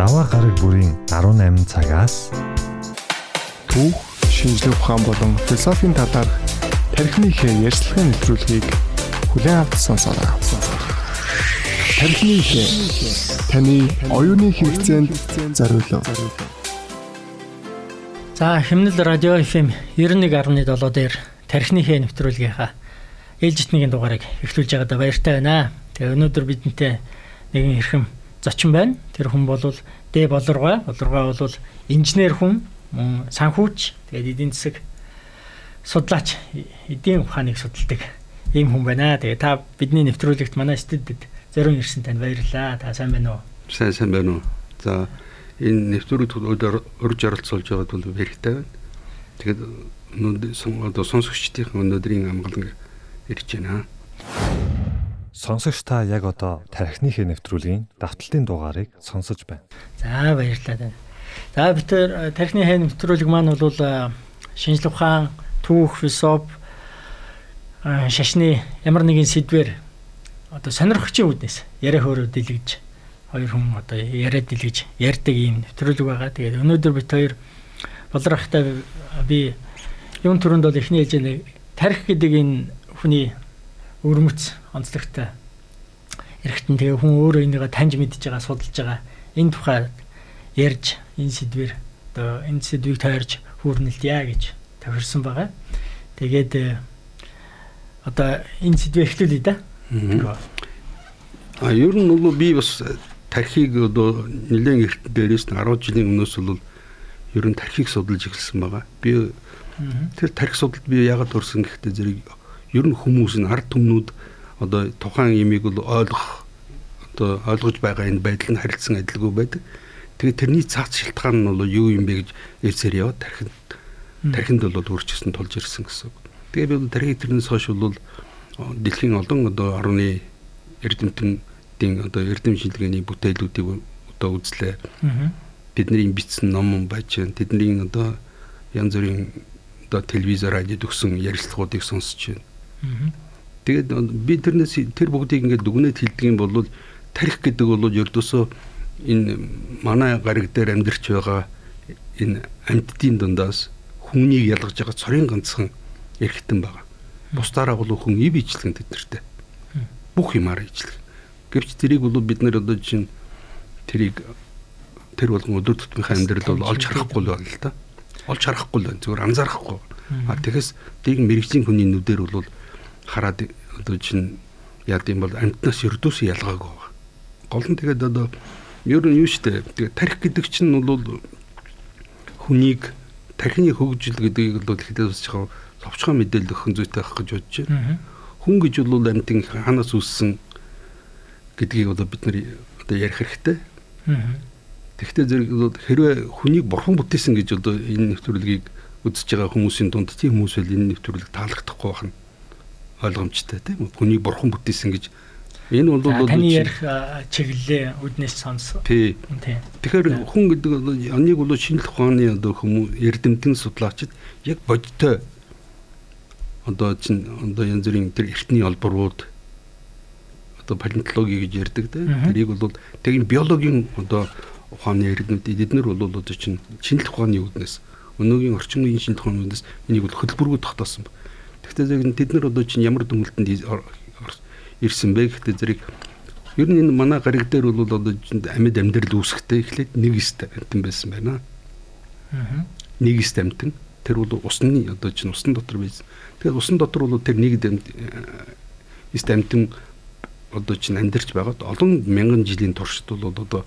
Даваа гараг бүрийн 18 цагаас түүх, шинжлэх ухаан болон философийн талаар тархины хэ ярьцлагын нэвтрүүлгийг хүлээн авч сонсоорой. Тархины хэ таны оюуны хэрэгцээнд зориулав. За химнэл радио FM 91.7 дээр тархины хэ нэвтрүүлгийнхаа ээлжитнийгийн дугаарыг эхлүүлж байгаадаа баяртай байна. Тэгээ өнөөдөр бидэнтэй нэгэн хэрхэм зочин байна. Тэр хүн бол Д болоргой. Болоргой бол инженер хүн, мөн санхүүч, тэгээд эдийн засаг судлаач, эдийн ухааныг судалдаг ийм хүн байна. Тэгээ та бидний нэвтрүүлэгт манай студид зориун ирсэн танд баярлалаа. Та сайн байна уу? Сайн сайн байна уу. За энэ нэвтрүүлэгт урьж оролцуулж байгаад бол баяртай байна. Тэгээд өнөөдөр сонсогчдын өнөөдрийн амгалан ирж байна. Сонсогч та яг одоо тархиныхээ нэвтрүүлгийн давталтын дугаарыг сонсож байна. За баярлалаа. За бид тэр тархины хэ нэвтрүүлэг маань бол шинжлэх ухаан, түүх, философи шашны ямар нэгэн сэдвэр одоо сонирхогчийн үднэс яриа хөөрөө дэлгэж хоёр хүн одоо яриа дэлгэж ярьдаг ийм нэвтрүүлэг байгаа. Тэгээд өнөөдөр бид хоёр болрахтай би юм төрөнд бол эхний ээлжээ тарих гэдэг энэ хүний өрмөц онцлогтой эргэтэн тэгээ хүн өөрөө энийгээ таньж мэдж байгаа судалж байгаа энэ тухай ярьж энэ сэдвэр одоо энэ сэдвийг тойрж хүүрнэлтье гэж тохирсон байгаа. Тэгээд э, одоо энэ сэдвээ эхлүүлъя да. А ер нь бол би бас тархийг одоо нэлээд эрт дээрээс 10 жилийн өмнөөс бол ер нь тархийг судалж эхэлсэн байгаа. Би тэр тархи судалд би яагаад төрсөн гэхдээ зэрэг ер нь хүмүүс нь ард түмнүүд одоо тухайн имийг бол ойлгох одоо ойлгож байгаа энэ байдал нь харилцсан адилгүй байдаг. Тэгээд тэрний цаац шалтгаан нь бол юу юм бэ гэж ярьсээр яваа тархинд тархинд бол үржсэн тулж ирсэн гэсэн. Тэгээд би тархи тэрнээс хойш бол дэлхийн олон одоо орны эрдэмтэн одоо эрдэм шилгээний бүтээлүүдийг одоо үзлээ. Бидний бичсэн ном байж, тэдний одоо янз бүрийн одоо телевиз радиод өгсөн ярилцлагуудыг сонсч байна. Тэгээд би тэрнээс тэр бүгдийг ингээд дүгнээд хэлдэг юм бол тарих гэдэг бол ердөөсөө энэ манай гариг дээр амьдарч байгаа энэ амьтдын дундаас хүнийг ялгаж байгаа цорын ганцхан эрхтэн байгаа. Бусдаараа бол хүн ив ижилхэн тэднэртэй. Бүх юмараа ижилхэн. Гэвч тэрийг бол бид нэр одоо чинь тэрийг тэр болгон өдөр тутмынхаа амьдрал бол олж харахгүй л байна л да. Олж харахгүй л байна. Зүгээр анзаарахгүй. А тэгэхээс тийг мэрэгжлийн хүний нүдээр бол хараад одоо чинь яа гэм бол амтнаас ердөөс ялгаагүй байгаа. Гол нь тэгээд одоо ер нь юу штэ тэгээд тарих гэдэг чинь бол хүнийг тархины хөгжил гэдгийг бол ихдээ бас жоохон товчхон мэдээлэл өгөх зүйтэй байх гэж бодож байна. Хүн гэж бол амтын ханаас үүссэн гэдгийг одоо бид нар одоо ярих хэрэгтэй. Тэгэхдээ зэрэг хэрвээ хүнийг бурхан бүтээсэн гэж одоо энэ нэвтрүүлгийг үзэж байгаа хүмүүсийн дунд тийм хүмүүс бол энэ нэвтрүүлэг таалагдахгүй байна ойлгомжтой тийм хүний бурхан бүтээсэн гэж. Энэ бол таны ярих чиглэлээ үднээс сонс. Тий. Тэгэхээр хүн гэдэг бол оныг бол шинжлэх ухааны одоо хүмүүс эрдэмтэн судлаачид яг бодтой. Одоо чин одоо янз бүрийн тэр эртний олборууд одоо палеонтологи гэж ярьдаг тийм тэрийг бол тэг энэ биологийн одоо ухааны эрдэмтдүүд эднэр бол одоо чин шинжлэх ухааны үднээс өнөөгийн орчин үеийн шинжлэх ухааны үднээс энийг бол хөтөлбөргөө тогтоосон байна Гэхдээ тэд нар одоо чинь ямар дүнэлтэнд ирсэн бэ гэхдээ зэрэг ер нь энэ манай гариг дээр бол одоо амьд амьдрал үүсэхдээ эхлээд нэг эст амтан байсан байна. Аа. Нэг эст амтан тэр бол усны одоо чинь усан дотор байсан. Тэгээд усан дотор бол тэр нэг эст амтан одоо чинь амьдарч байгаад олон мянган жилийн туршид бол одоо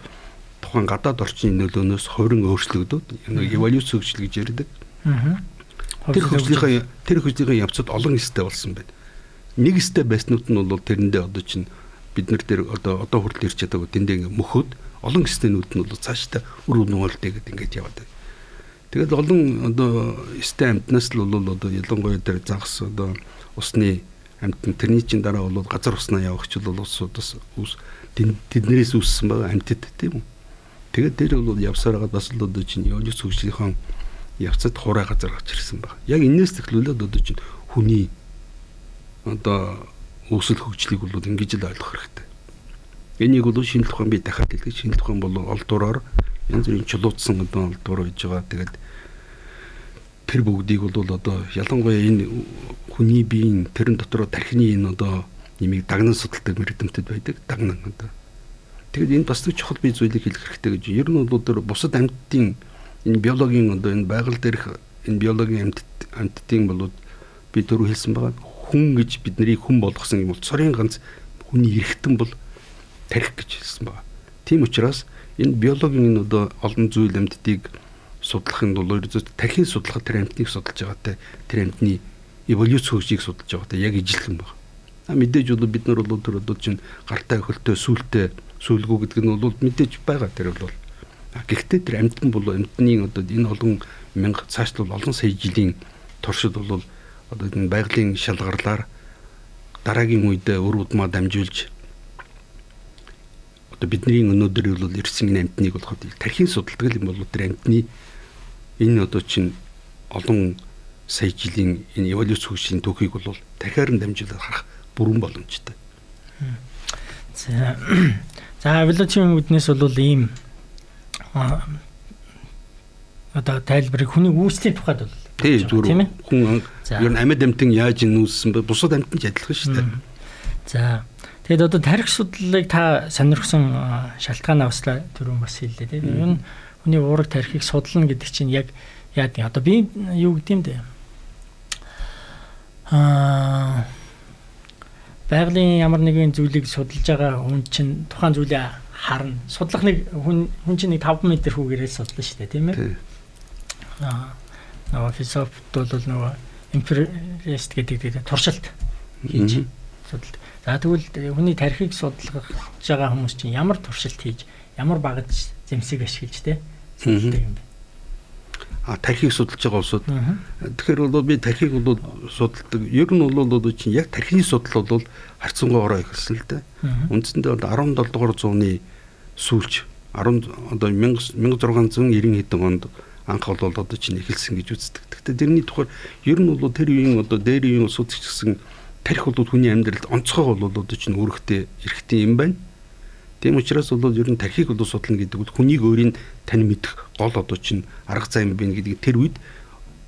тухайн гадаад орчны нөлөөнөөс хувиран өөрчлөгдөд эволюц хөгжил гэж ярьдаг. Аа Тэр хөгжлийнхаа тэр хөгжлийн явцад олон эстэй болсон байна. Нэг эстэй байснууд нь бол тэрэндээ одоо чинь бид нар дээр одоо одоо хүртэл ирч чадаагүй тэндээ ингээ мөхөд олон эстэнүүд нь бол цаашдаа үр нүгэлтэйгээд ингээд яваад байна. Тэгэл олон одоо эстэй амтнаас л бол одоо ялангуяа тэр загас одоо усны амтн тэрний чин дараа бол газар уснаа явагч бол улсуудаас үс тэднэрээс үүссэн байгаа амтд тийм үү. Тэгээд тэр бол явсаар хагаад бас л одоо чинь явж хөгжлийнхаа явцад хураа газар гарч ирсэн баг. Яг энэс тэхлүүлээд одоо чинь хүний одоо өсөл хөгжлийг бол ингэж л ойлгох хэрэгтэй. Энийг бол шинжлэх ухаан би дахиад хэлдэг шинжлэх ухаан бол олдураар янз бүрийн чулуутсан одоо олдуур байж байгаа. Тэгээд тэр бүгдийг бол одоо ялангуяа энэ хүний биеийн тэрэн дотор тархины энэ одоо нэмийг дагнан судалдаг мэрэгдэмтэд байдаг дагнан одоо. Тэгээд энэ бас нэг чухал бие зүйлийг хэлэх хэрэгтэй гэж. Ер нь бол тэр бусад амьтдын энэ биологийн одоо энэ байгаль дээрх энэ биологийн амьтд амьтдын болоод би дөрөв хэлсэн байгаа хүн гэж бид нарыг хүн болгосон юм бол цорын ганц хүний эргэтэн бол тарих гэж хэлсэн байна. Тийм учраас энэ биологийн энэ одоо олон зүйл амьтдыг судлахын тулд ерөөсөө тархийг судлахад тэр амьтныг судалж байгаатай тэр амьтны эволюц хөгжийг судалж байгаатай яг ижилхэн байна. А мэдээж бол бид нар бол тэр одоо чинь гартаа өхөлтөө сүултээ сүйлгүү гэдэг нь бол мэдээж байгаа тэр бол. Гэхдээ тэр амьтан бол амьтны одоо энэ олон мянга цаашлал олон сая жилийн туршид бол одоо энэ байгалийн шалгарлаар дараагийн үедээ өр удмаа дамжуулж одоо бидний өнөөдөр бол ирсэн энэ амтныг болоход тархийн судалдаг юм бол тэр амтны энэ одоо чинь олон сая жилийн энэ эволюц хөгжлийн түүхийг бол тархиар нь дамжуулаад харах бүрэн боломжтой. За эволюцийн үднээс бол ийм одоо тайлбарыг хүний үүслийн тухайд бол тий зүгээр хүн ер нь амьд амьтан яаж нүүссэн бэ? Бусад амьтан ч адилхан шүү дээ. За. Тэгэд одоо тарих судлалыг та сонирхсан шалтгаан авслаа. Түрүүн бас хэллээ тийм. Ер нь хүний уураг тарихыг судлана гэдэг чинь яг яад одоо би юу гэдэм бэ? Аа байгалийн ямар нэгэн зүйлийг судалж байгаа хүн чинь тухайн зүйлээ харна. Судлах нэг хүн хүн чинь нэг 5 м хүүгээрээ судлаа шүү дээ, тийм ээ. Аа нөгөө философт бол нөгөө эмпирист гэдэг туршилт хийж судалдаг. За тэгвэл хүний тархийг судлах байгаа хүмүүс чинь ямар туршилт хийж, ямар багаж зэмсэг ашиглаж те судалдаг юм бэ? А тархийг судалж байгаа улсууд. Тэгэхээр бол би тархийг бол судалдаг. Ер нь бол одоо чинь яг тархины судал бол харьцангуй ороо ихэлсэн л дээ. Үндсэндээ 17 дугаар зууны сүүлч 10 одоо 1690 хэдэн онд анх бол одоо чинь эхэлсэн гэж үздэг. Гэхдээ тэрний тухай ер нь бол тэр үеийн одоо дээр үеийн улсууд ч гэсэн тарих бол хүний амьдралд онцгой бол одоо чинь үүрэгтэй эрхтэй юм байна. Тийм учраас бол ер нь тархийг бол судлана гэдэг бол хүнийг өөрийн тань мэдэх гол одоо чинь арга зай юм байна гэдгийг тэр үед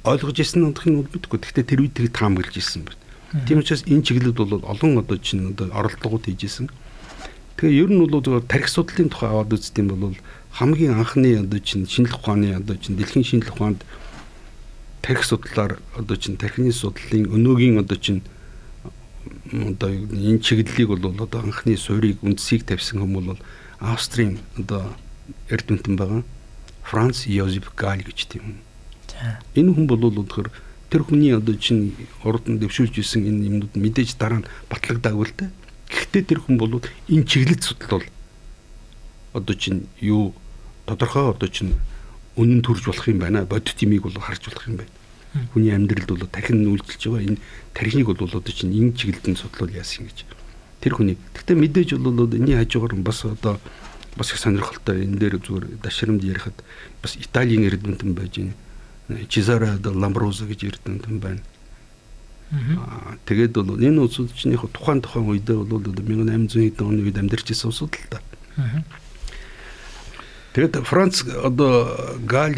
ойлгож ирсэн нь мэдгүй. Гэхдээ тэр үед тэрийг таамаглаж ирсэн байна. Тийм учраас энэ чиглэлд бол олон одоо чинь одоо оролдлогууд хийжсэн. Тэгээ ер нь бол тарих судлалын тухай аваад үзт юм бол хамгийн анхны одоо чинь шинжлэх ухааны одоо чинь дэлхийн шинжлэх ухаанд тарих судлаар одоо чинь тархины судлалын өнөөгийн одоо чинь одоо энэ чиглэлийг бол одоо анхны суурийг үндсийг тавьсан хүмүүс бол Австрийн одоо эрдэмтэн байгаа. Франц Йозеф Гал гэж тийм. Энэ хүн бол өнөхөр тэр хүний одоо чинь урд нь дэвшүүлж исэн энэ юмнууд мэдээж дараа нь батлагдаагүй л дээ. Гэхдээ тэр хүн бол энэ чиглэлд судлал бол одоо чинь юу тодорхой одоо чинь үнэн төрж болох юм байна. Бодит юмыг бол харж болох юм байна. Хүний амьдралд бол тархин үйлдэлж байгаа энэ тархиныг бол одоо чинь энэ чиглэлд нь судлал яасан гэж. Тэр хүний. Гэхдээ мэдээж бол энэний хажуугаар бас одоо бас их сонирхолтой энэ дээр зүгээр дашрамд ярихад бас Италийн эрдэмтэн байж байна. Чизаро да Ламброзо гэж эрдэмтэн байна. Тэгээд бол энэ яг тухайн тухайн үедээ бол 1800 хэдэн оны үед амьдарч ирсэн улсууд л та. Тэгээд Франц одоо Гал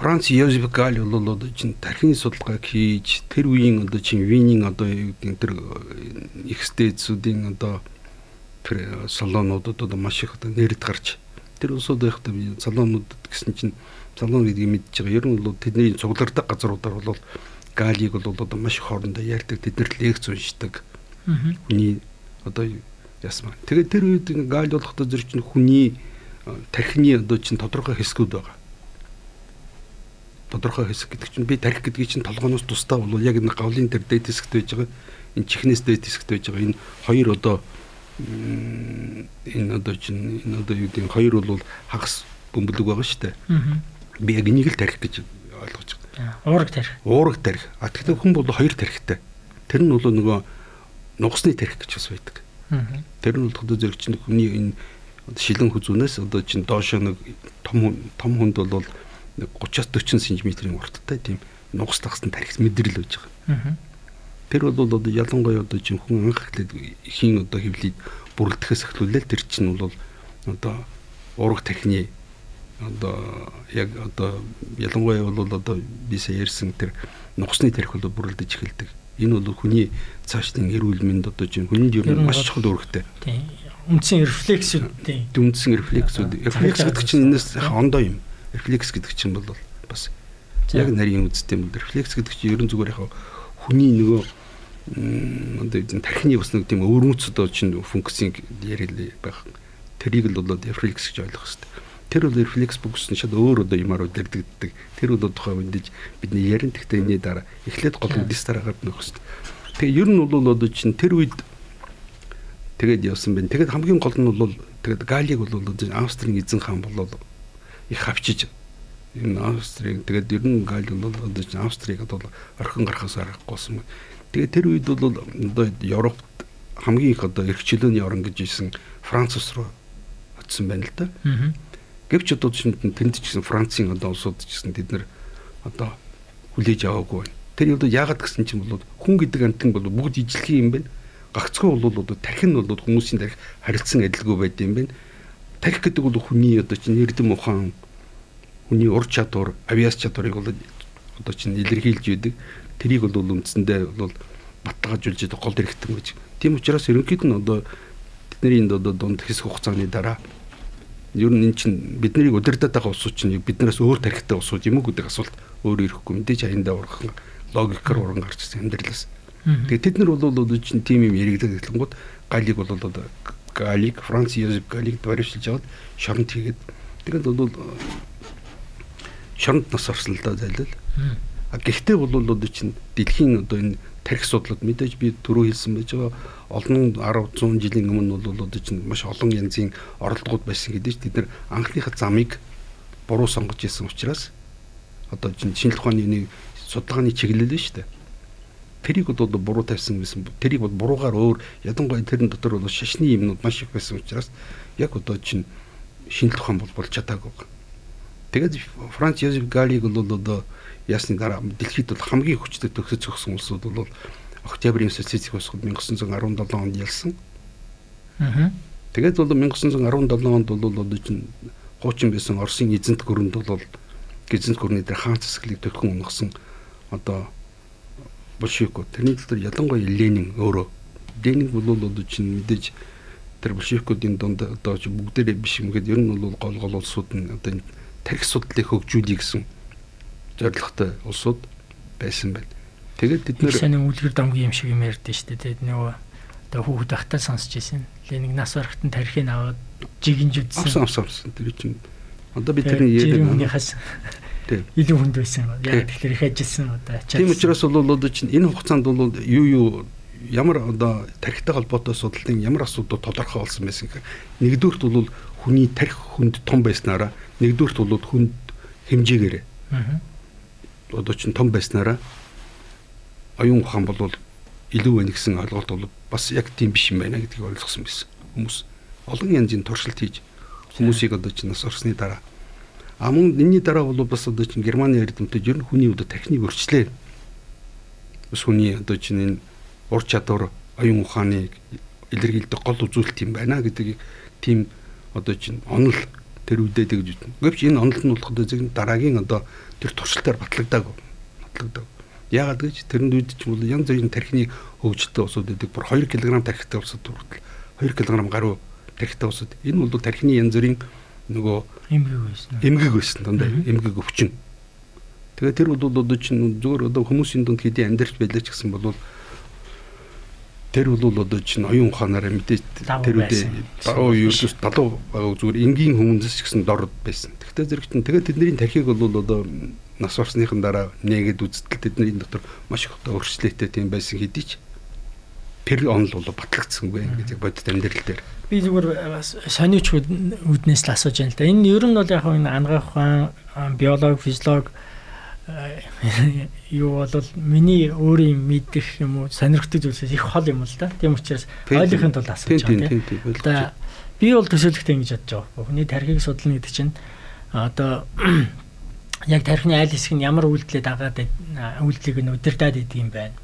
Франц Йозеф Гал бол одоо чинь тархины судалгааг хийж тэр үеийн одоо чинь Винийн одоо юу гэдэг тэр их стэйцүүдийн одоо тэр салонуудад одоо маш их одоо нэрд гарч тэр улсууд байхдаа би салонууд гэсэн чинь салон гэдгийг байгаа. Ер нь бол тэдний цуглардаг газруудаар бол Галийг бол одоо маш хоорондоо ярьдаг. Тэд нар лекц уншдаг. Хүний одоо ясмаа. Тэгээд тэр үед Гал болохдоо зэрэг чинь хүний тархины одоо чинь тодорхой хэсгүүд байгаа. Тодорхой хэсэг гэдэг чинь би тарих гэдгийг чинь толгооноос тусдаа бол яг энэ гавлын тэр дэд хэсэгт байж байгаа. Энэ чихнээс дэд хэсэгт байж байгаа. Энэ хоёр одоо энэ одоо чинь энэ одоо юу гэдэг хоёр бол хагас бөмбөлөг байгаа шүү дээ. Би яг энийг л тарих гэж. Уураг тарих. Уураг тарих. А тэгэхээр хүн бол хоёр тарихтай. Тэр нь бол нөгөө нугасны тарих гэж бас байдаг. Тэр нь бол хөдөө зэрэг чинь хүний энэ шилэн хүзүүнээс одоо чинь доошо нэг том том хүнд бол 30-аас 40 см-ийн урттай тийм нугас тагсан тархис мэдрэл байж байгаа. Тэр бол одоо ялангуяа одоо чинь хүн анх эхлээд ихийн одоо хөвлөд бүрэлдэхээс эхлүүлэл тэр чинь бол одоо ураг техник одоо яг одоо ялангуяа бол одоо би сая ярьсан тэр нухсны тарих бол бүрэлдэж эхэлдэг. Энэ бол хүний цаашдын эрүүл мэнд одоо чинь хүний ер нь маш чухал үүрэгтэй. Тийм. Үндсэн рефлексүүд тийм. Үндсэн рефлексүүд. Рефлекс гэдэг чинь энэс ондоо юм. Рефлекс гэдэг чинь бол бас яг нарийн үздэй юм. Рефлекс гэдэг чинь ерөн зүгээр яг хүний нөгөө одоо тархины бас нэг тийм өвөрмөц одоо чинь функцийн яриад байх. Тэрийг л бол рефлекс гэж ойлгох хэрэгтэй. Тэр бол рефлекс бүгсэн шал өөр одоо юмар үдэрдэгддэг. Тэр бол тухай үндэж бидний ярин тэгтээ энэ дараа эхлээд гол үдэс дараа гарна байх хэрэгтэй. Тэгээ ер нь бол одоо чинь тэр үед тэгээд явсан байна. Тэгээд хамгийн гол нь бол тэгээд Галиг бол Австрийн эзэн хаан болол их хавчиж энэ Австрийг тэгээд ер нь Галиг бол одоо Австрийг одоо орхин гарахаас аргахгүйсэн. Тэгээд тэр үед бол одоо Европт хамгийн их одоо эрх чөлөөний орн гэж исэн Франц руу очсон байна л да. Гэвч одоо чинь тэнд ч гэсэн Францын одоо улсууд ч гэсэн тэд нар одоо хүлээж аваагүй байна Тэр одоо яагаад гэсэн чинь бол хүн гэдэг амтан бол бүгд ижилхэн юм байна. Гагцгүй бол одоо тархин нь бол хүмүүсийн тарих харилцсан адилгүй байд юм байна. Тарих гэдэг бол хүний одоо чинь эрдэм ухаан хүний ур чадвар, авиас чадварыг бол одоо чинь илэрхийлж байдаг. Тэрийг бол үндсэндээ бол баталгаажуулж байгаа гол хэрэгтэн гэж. Тийм учраас ерөнхийд нь одоо бидний энэ одоо дунд хэсэг хугацааны дараа ер нь эн чинь биднийг удирдах байгаа улсууд чинь биднээс өөр тарихтай улсууд юм уу гэдэг асуулт өөр ирэхгүй мэдээж аяндаа ургах логикоор уран гарч ирсэн амьдралаас. Тэгээд тэд нар бол одоо чинь тим юм яригддаг гэхлэнгууд галиг бол одоо галиг Франц Йозеф галиг дөрвишилж аваад шоронд хийгээд тэгээд бол шоронд нас орсон л да зайлал. А гэхдээ бол одоо чинь дэлхийн одоо энэ тарих судлаад мэдээж би түрүү хэлсэн байж байгаа олон 10 100 жилийн өмнө бол одоо чинь маш олон янзын оролдогууд байсан гэдэг чинь тэд нар анхныхаа замыг буруу сонгож ирсэн учраас одоо чинь шинжлэх ухааны нэг судалгааны чиглэл нь шүү дээ. Тэрийг бол буруу тавьсан гэсэн. Тэрийг бол буруугаар өөр ядангуяа тэрэн дотор бол шашны юмнууд маш их байсан учраас яг одоо чинь шинжлэх ухаан бол болж чадаагүй. Тэгээд Франц Йозеф Галиг бол одоо ясны дараа дэлхийд бол хамгийн хүчтэй төгсөж зогсон улсууд бол Октябрийн социалистик улсууд 1917 онд ялсан. Аа. Тэгээд бол 1917 онд бол одоо чинь хуучин байсан Оросын эзэнт гүрэнд бол эзэнт гүрний дээр хаан цэцгэлийг төлхөн унгасан одоо большевикууд тэрний дотор ялангуяа Ленин өөрөө Ленин бол одоо чинь мэдээж тэр большевикуудын дунд одоо бүгдээрээ биш юм гээд ер нь бол гол гол улсууд нь одоо тарих судлалыг хөгжүүлэе гэсэн зорилготой улсууд байсан байна. Тэгээд бид нэр сайн үлгэр дамгийн юм шиг юм ярьдэн шүү дээ. Тэгээд нөгөө одоо хүүхэд ахтаа сонсч ирсэн. Ленин нас барахтан тарихыг аваад жигинж үдсэн. Авсан авсан. Тэр чинь одоо бид тэрний яриад илүү хүнд байсан. Яг тэгэхээр их ажилласан одоо ачаад. Тийм учраас бол одоо чинь энэ хугацаанд бол юу юу ямар одоо тархитай холбоотой судалтын ямар асуудал тодорхой болсон байсан гэхээр нэгдүгürt бол хүний тархи хүнд том байснараа нэгдүгürt бол хүнд хэмжээгээр одоо чинь том байснараа оюун ухаан бол илүү байна гэсэн ойлголт бол бас яг тийм биш юм байна гэдгийг ойлгосон байсан хүмүүс олон янзын туршилт хийж хүмүүсийг одоо чинь нас орсны дараа А мөн энэний дараа бол бас одоо чинь Германы эрдэмтэд ер нь хүний одоо техник өрчлөө. Бас хүний одоо чинь энэ ур чадвар, оюун ухааны илэрхийлдэг гол үзүүлэлт юм байна гэдгийг тийм одоо чинь онол тэр үедээ гэж үтэн. Гэвч энэ онол нь болох одоо дараагийн одоо тэр туршилтаар батлагдаагүй. Батлагдаагүй. Яагаад гэж тэрэнд үед ч бол янз бүрийн тархины хөгжилтэй усуд гэдэг бүр 2 кг тархитай усуд хүртэл 2 кг гаруй тархитай усуд. Энэ бол тархины янз бүрийн нөгөө эмгэг байсан. Эмгэг байсан дандаа эмгэг өвчин. Тэгээ тэр бол одоо чинь зөвөр одоо хүмүүсийн дунд хэдий амьдарч байлаа ч гэсэн бол тэр бол одоо чинь оюун ухаанаараа мэдээж тэр үедээ оо ердөөс талуу байгаа зүгээр энгийн хүмүүнс гэсэн дор байсан. Тэгтээ зэрэг чинь тэгээ тэдний тархийг бол одоо нас орсныхан дараа нээгээд үзтэл тэдний дотор маш их одоо өөрчлөлттэй тийм байсан хэдий ч тэр онол бол батлагдсан үгүй ингээд бодит амьдрал дээр. Би зүгээр сониуч үднээс л асууж байна л да. Энэ ер нь бол яг энэ ангаах ухаан, биолог, физиолог юу бол миний өөрийн мэдих юм уу сонирхдаг зүйлсээс их хол юм л да. Тийм учраас ойлгохын тулд асууж байгаа. Би бол төсөөлөхтэй ингэж бодож байгаа. Хүний тархийг судлана гэдэг чинь одоо яг тархины айл хэсэг нь ямар үйлдэлээ дагаад үйлдэлийг нь удирдах гэдэг юм байна.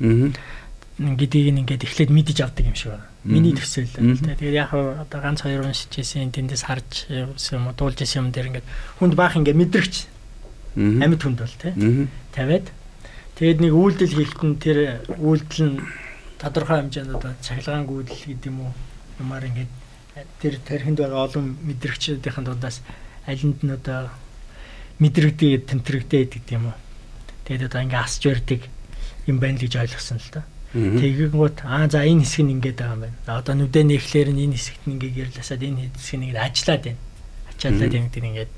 гэдгийг ингээд эхлээд мэдэж авдаг юм шиг байна. Миний төсөөл. Тэгээд яг одоо ганц хоёр уншиж ирсэн тэндээс харж юм уу дуулж ирсэн юм дээр ингээд хүнд баах ингээд мэдрэгч амьд хүнд бол тий. Тавиад тэгээд нэг үйлдэл хийлтэн тэр үйлдэл нь тодорхой хэмжээнд одоо цахилгаан гүйдэл гэдэг юм уу юмар ингээд тэр тархинд байгаа олон мэдрэгчдийн дундаас алинд нь одоо мэдрэгдээ тэмтрэгдээ гэдэг юм уу. Тэгээд одоо ингээ асч барьдаг юм байна л гэж ойлгосон л да. Тэгэнгүүт аа за энэ хэсэг нь ингээд байгаа юм байна. Одоо нүдэ нэхлээр нь энэ хэсэгт нь ингээ гэрлэсаад энэ хэсэг нь ингээд ажиллаад байна. Ачаалаад юм гэдэг ингээд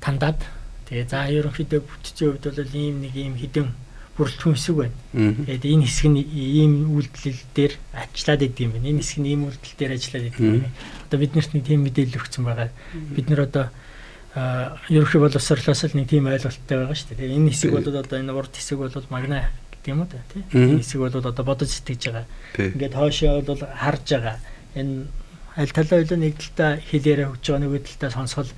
тандаад тэгээ за ерөнхийдөө бүтцийн хувьд бол ийм нэг ийм хідэн бүрэлдэхүүн хэсэг байна. Тэгээд энэ хэсэг нь ийм үйлдэл дээр ажиллаад идэв юм байна. Энэ хэсэг нь ийм үйлдэл дээр ажиллаад идэв юм байна. Одоо биднэрт нэг тийм мэдээлэл өгсөн байгаа. Бид нар одоо ерөнхий боловсрлоос л нэг тийм ойлголттой байгаа шүү дээ. Энэ хэсэг бол одоо энэ урд хэсэг бол магна гэдэг юм уу та тий. Энэ хэсэг бол одоо бодож сэтгэж байгаа. Ингээд хоошоо бол харж байгаа. Энэ аль талаа илүү нэг талдаа хэлээрээ өгч байгаа нөгөө талдаа сонсгол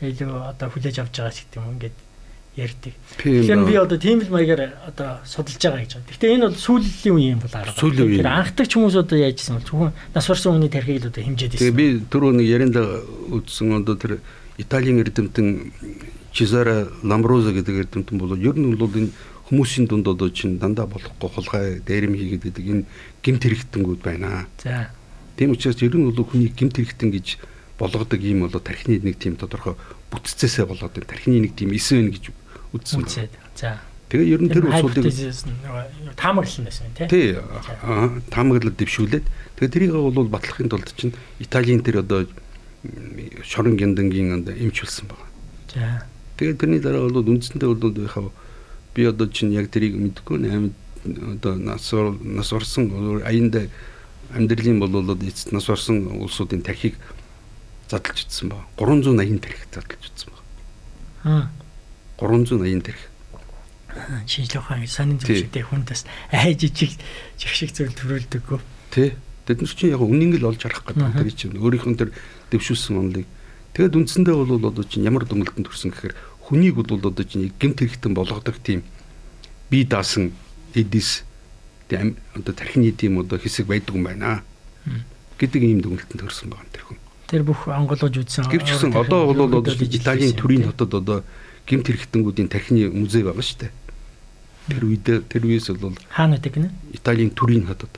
илүү одоо хүлээж авч байгаа гэдэг юм ингээд ярьдаг. Тэгэхээр би одоо тийм л маягаар одоо судалж байгаа гэж байна. Гэхдээ энэ бол сүүлийн үеийн юм бол арга. Сүүлийн. Тэр анхдагч хүмүүс одоо яажсэн бол зөвхөн нас барсан хүний тархийг л одоо хэмжээд ирсэн. Тэгээ би түрүү нэг ярианда үзсэн одоо тэр Италийн эрдэмтэн Чизара Ламроза гэдэг эрдэмтэн бол ер нь бол энэ хүмүүсийн дунд одоо чинь дандаа болохгүй хулгай дээрэм хийгээд байдаг энэ гимт хэрэгтэнгүүд байна. За. Тийм учраас ер нь бол хүний гимт хэрэгтэн гэж болгодог юм бол тархины нэг тийм тодорхой бүтцээсээ болоод энэ тархины нэг тийм эс вэ гэж үзсэн. Үзээд. За. Тэгээ ер нь тэр усуудыг таамаглал байсан тийм. Тий. Таамаглал дэвшүүлээд тэгээ тэрийг бол батлахын тулд чинь Италийн тэр одоо шорон гяндангийн эмч болсон байна. За. Тэгээд тэрний дараа бол үндсэндээ бол яхав би одоо чинь яг тэрийг мэдэхгүй нэ одоо нас нас орсон аянд амьдралын болоод эцэст нас орсон улсуудын тархийг задлж утсан ба 380 тархи задлж утсан ба. Аа. 380 тархи. Шинжлэх ухааны сонин зөвшөлтэй хүнээс ай жижиг жигшиг зүйл төрүүлдэггүй. Тий. Тэд нар чинь яг үннийг л олж харах гэдэг тэр чинь өөрийнх нь тэр дэвшүүлсэн онлыг. Тэгэд үндсэндээ бол одоо чинь ямар дүнэлтэнд төрсөн гэхээр хүнийг бол одоо чинь гэмт хэрэгтэн болгодог тийм бие даасан эдис тийм одоо тархины тийм одоо хэсэг байдаг юм байна гэдэг ийм дүнэлтэнд төрсөн байгаа тэр хүн. Тэр бүх онгоолгож үзсэн. Тэр ч гэсэн одоо бол Италийн төрийн хотод одоо гэмт хэрэгтэнгүүдийн тархины музей байгаа шүү дээ. Тэр үед тэр үеэс бол хаана байдаг нэ? Италийн төрийн хотод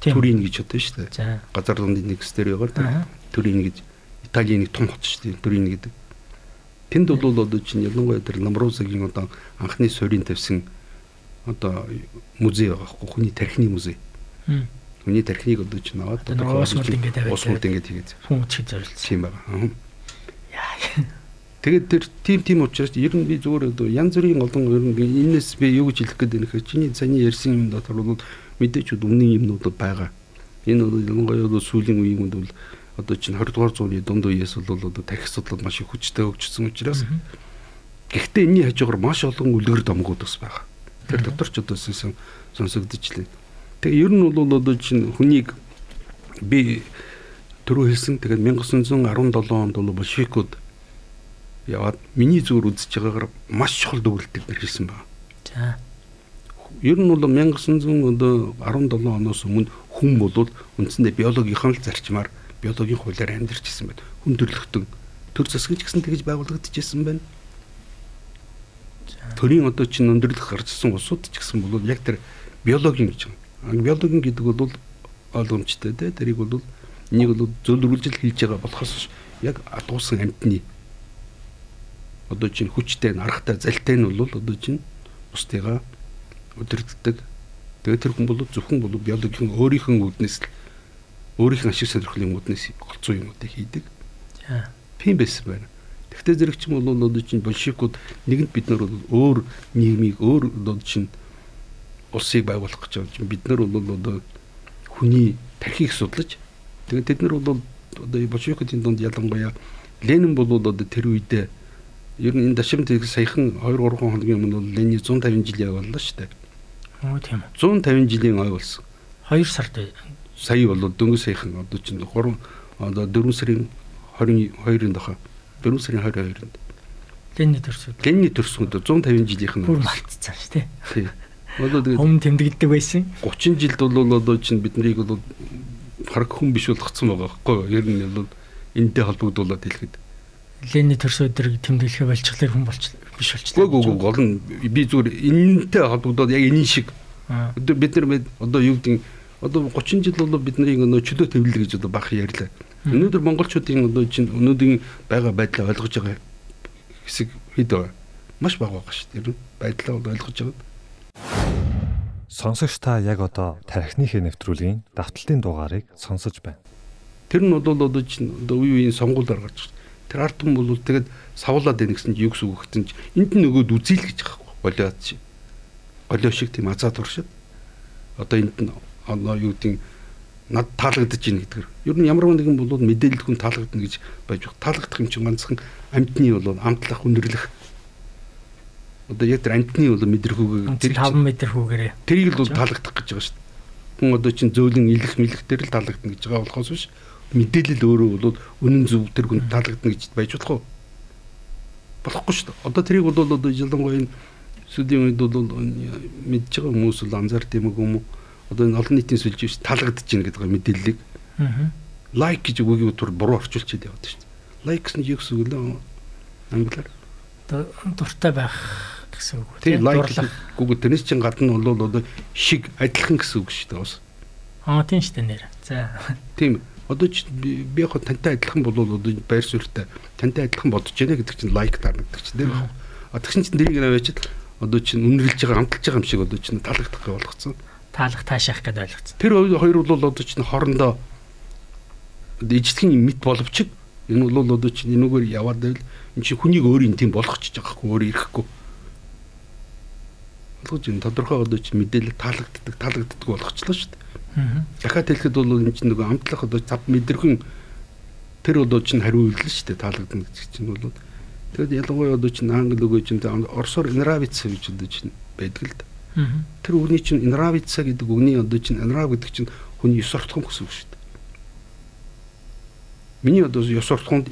төрийн гэж одоо шүү дээ. Газар дундын нэг стер байгаа төрийн гэж Италийн нэг том хот шүү дээ. төрийн гэдэг. Тэнд бол одоо чинь ялангуяа тэр Ламрузагийн одоо анхны суурийн тавьсан одоо музей байгаа хгүй хүний тархины музей. Хүний тархиныг одоо чинь аваад одоо уусмал ингээд тавиад уусмал ингээд хийгээд хүн чиг зориулсан. Тийм байгаа. Яа. Тэгээд тэр тим тим учраас ер нь би зүгээр одоо янз бүрийн олон ер нь энэс би юу гэж хэлэх гээд байна гэхээр чиний саний ярьсан юм дотор бол мэдээч үнэн юмнууд байгаа. Энэ бол ялангуяа бол сүүлийн үеийн үед бол одоо чинь 20 дугаар зууны дунд үеэс бол одоо тархи судлал маш их хүчтэй хөгжсөн учраас гэхдээ энэний хажуугаар маш олон үлгэр домгууд бас байгаа. Тэр дотор ч одоо сонсогдож лээ. Тэгээ ер нь бол одоо чинь хүнийг би түрүү хэлсэн тэгээд 1917 онд бол большевикууд яваад миний зүгээр үзэж байгаагаар маш чухал дүгнэлтийг хийсэн байна. За ер нь бол 1917 оноос өмнө хүн бол үндсэндээ биологийн л зарчмаар биологийн хуулиар амьдарч ирсэн байна. Хүн төрлөختөн төр засгийн ч гэсэн тэгж байгуулагдчихсэн байна. Төрийн одоо чинь өндөрлөх гарчсан улсууд ч гэсэн бол яг тэр биологийн гэж байна. Биологийн гэдэг бол ойлгомжтой те тэрийг бол нэг бол зөвлөрүүлжил хийж байгаа болохоос яг адуусан амьтны одоо чинь хүчтэй нарахтай залтай нь бол одоо чинь бусдыгаа удирддаг. Тэгээд тэр хүн бол зөвхөн бол биологийн өөрийнх нь үднэс л өөрийнх нь ашиг сонирхлын үднэс голцоо юмуудыг хийдэг. Тийм байсан байна. Тэгвэл зэрэг ч юм бол одоо чинь большевикууд нэгэнт бид нар бол өөр нийгмийг өөр одоо чинь улсыг байгуулах гэж чинь бид нар бол одоо хүний тархийг судлаж тэгээд тэд нар бол одоо большевикуудын дунд ялангуяа Ленин бол одоо тэр үедээ ер нь энэ дашимт саяхан 2 3 хоногийн өмнө бол Ленин 150 жил явууллаа шүү дээ. Оо тийм. 150 жилийн ой болсон. 2 сард сая бол дөнгөж саяхан одоо чинь 3 одоо 4 сарын 22-нд баха 4 сарын 22-нд Ленний төрсөн. Ленний төрсөн одоо 150 жилийнх нь бүр мартцсан шүү дээ. Тий. Одоо тэгээд Өмнө тэмдэглэдэг байсан. 30 жилд бол одоо чинь бид нарыг бол хараг хүн биш болгоцсон байгаа байхгүй юу? Ер нь бол энэтэй холбогдуулаад хэлэхэд. Лений төрс өдрийг тэмдэглэхэ болчихлоо хүн болч биш болчихлоо. Гүү гүү гол нь би зүгээр энэнтэй холбогдоод яг энэ шиг одоо бид нар одоо юу гэдэг одоо 30 жил болоо бид нарыг нөө чөлөө төвлөл гэж одоо бах ярьлаа. Өнөөдөр монголчуудын одоо чинь өнөөдрийн байгаа байдлаа ойлгож байгаа хэсэг хэд байна? Маш бага байгаа шүү дээ. Байдлаа бол ойлгож байгаа. Сонсогч та яг одоо тархиныхээ нэвтрүүлгийн давталтын дугаарыг сонсож байна. Тэр нь бол одоо чинь одоо үе үеийн сонгуулиар гарч байна. Тэр арт хүн бол тэгээд савлаад байна гэсэн чинь юу гэсэн үг гэсэн чинь энд нь нөгөөд үзэл гэж байгаа голиод чи. Голио шиг тийм азаа туршид. Одоо энд нь одоо юу гэдэг над таалагдаж байна гэдгээр. Ер нь ямар нэгэн бол мэдээлэл хүн таалагдана гэж байж байгаа. Таалагдах юм чинь ганцхан амьтны бол амтлах, үнэрлэх одоо яг тэр амтны бол мэдрэхүүгээ тэр 5 м хүүгээрээ тэрийг л бол таалагдах гэж байгаа шүү дээ. Хүн одоо чинь зөөлөн илэх мэлэх дээр л таалагдана гэж байгаа болохоос биш мэдээлэл өөрөө бол үнэн зөв тэр хүн таалагдана гэж байж болох уу? Болохгүй шүү дээ. Одоо тэрийг бол одоо ялангуяа энэ сүдийн үед бол мэдж байгаа хүмүүс бол анзаард юм уу? Одоо энэ олон нийтийн сүлж биш таалагдаж байна гэдэг мэдээллийг. Аа. Лайк гэж үгийг түр буруу орчуулчихад яваад шүү дээ. Лайк гэсэн юу гэсэн үг лээ? Англиар. Дуртай байх гэсэн үг тийм дурлах. Google тэрнээс чинь гадна бол одоо шиг адилхан гэсэн үг шүү дээ бас. Аа тийм шүү дээ нэр. За. Тийм. Одоо ч би яг тантай адилхан бол одоо байр суурьтай тантай адилхан бодож байна гэдэг чинь лайк дарагддаг чинь тийм байна. А тэгсэн чинь тэрийг наваачаад одоо чинь үнэрлж байгаа амталж байгаа юм шиг одоо чинь таалагдах гэх болгоцсон. Таалах таашаах гэдээ ойлгоцсон. Тэр хоёр бол одоо чинь хоорондоо ижтгэн мэд боловч энэ бол одоо чинь энэгээр яваад байвал энэ чинь хүнийг өөрийн тийм болгочихж байгаа хгүй өөр ирэхгүй болгож энэ тодорхой одоо чи мэдээлэл таалагддаг таалагддаг болгочлоо шүү дээ. Дахиад хэлэхэд бол энэ чинь нөгөө амтлах одоо цав мэдэрхэн тэр одоо чинь хариу үйлдэл шүү дээ таалагдана гэж чинь бол тэгээд ялангуяа одоо чинь англи өгөө чинь орсоор инравица гэж одоо чинь байдаг л да. Тэр үгний чинь инравица гэдэг үгний одоо чинь инрав гэдэг чинь хүний ёс суртахуун гэсэн үг шүү дээ. Миний одоо ёс суртахуунд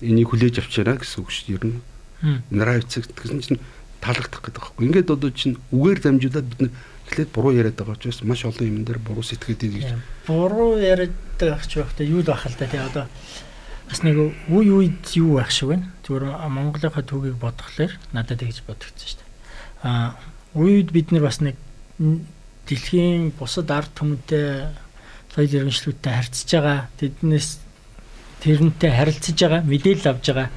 энийг хүлээж авчаарай гэсэн үг шүү дээ ер нь. Инравица гэсэн чинь таалагдах гэдэг байхгүй. Ингээд одоо чинь үгээр дамжуулаад бид нэр эхлээд буруу яриад байгаа ч бас маш олон юм дээр буруу сэтгэхэд ий гэж. Буруу яриад байгаа ч байхдаа юу л байх л та тий одоо бас нэг үе үед юу байх шиг байна. Зүгээр Монголынхаа төвийг бодглохлоор надад тэгж бодогдсон шүү дээ. Аа үед бид нар бас нэг дэлхийн бусад ард түмэнтэй соёл иргэншлүүдтэй харьцаж байгаа. Тэднээс тэрнтэй харилцаж байгаа, мэдээлэл авж байгаа.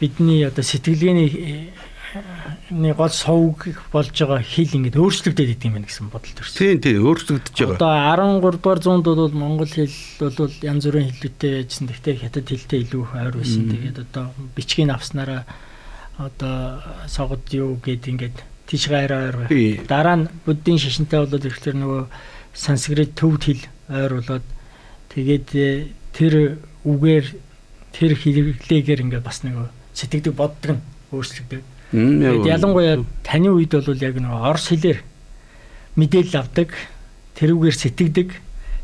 Бидний одоо сэтгэлгээний нэг гол сувг болж байгаа хэл ингээд өөрчлөгдөд идэв юм байна гэсэн бодол төрсөн. Тийм тийм өөрчлөгдөж байгаа. Одоо 13 дугаар зуунд бол монгол хэл бол янз бүрийн хэллүүтэй яжсан. Гэхдээ хятад хэлтэй илүү ойр байсан. Тэгээд одоо бичгийн авснараа одоо согод юу гэд ингээд тийш гайраа ойр. Дараа нь буддийн шашинтай болоод ирэхээр нөгөө санскрит төвд хэл ойр болоод тэгээд э, тэр үгээр тэр хэрэглээгээр ингээд бас нөгөө сэтгэдэг боддог нь өөрчлөгдөв. Ялангуяа таны үед бол яг нэг орс хэлээр мэдээлэл авдаг, тэрүүгээр сэтгэдэг,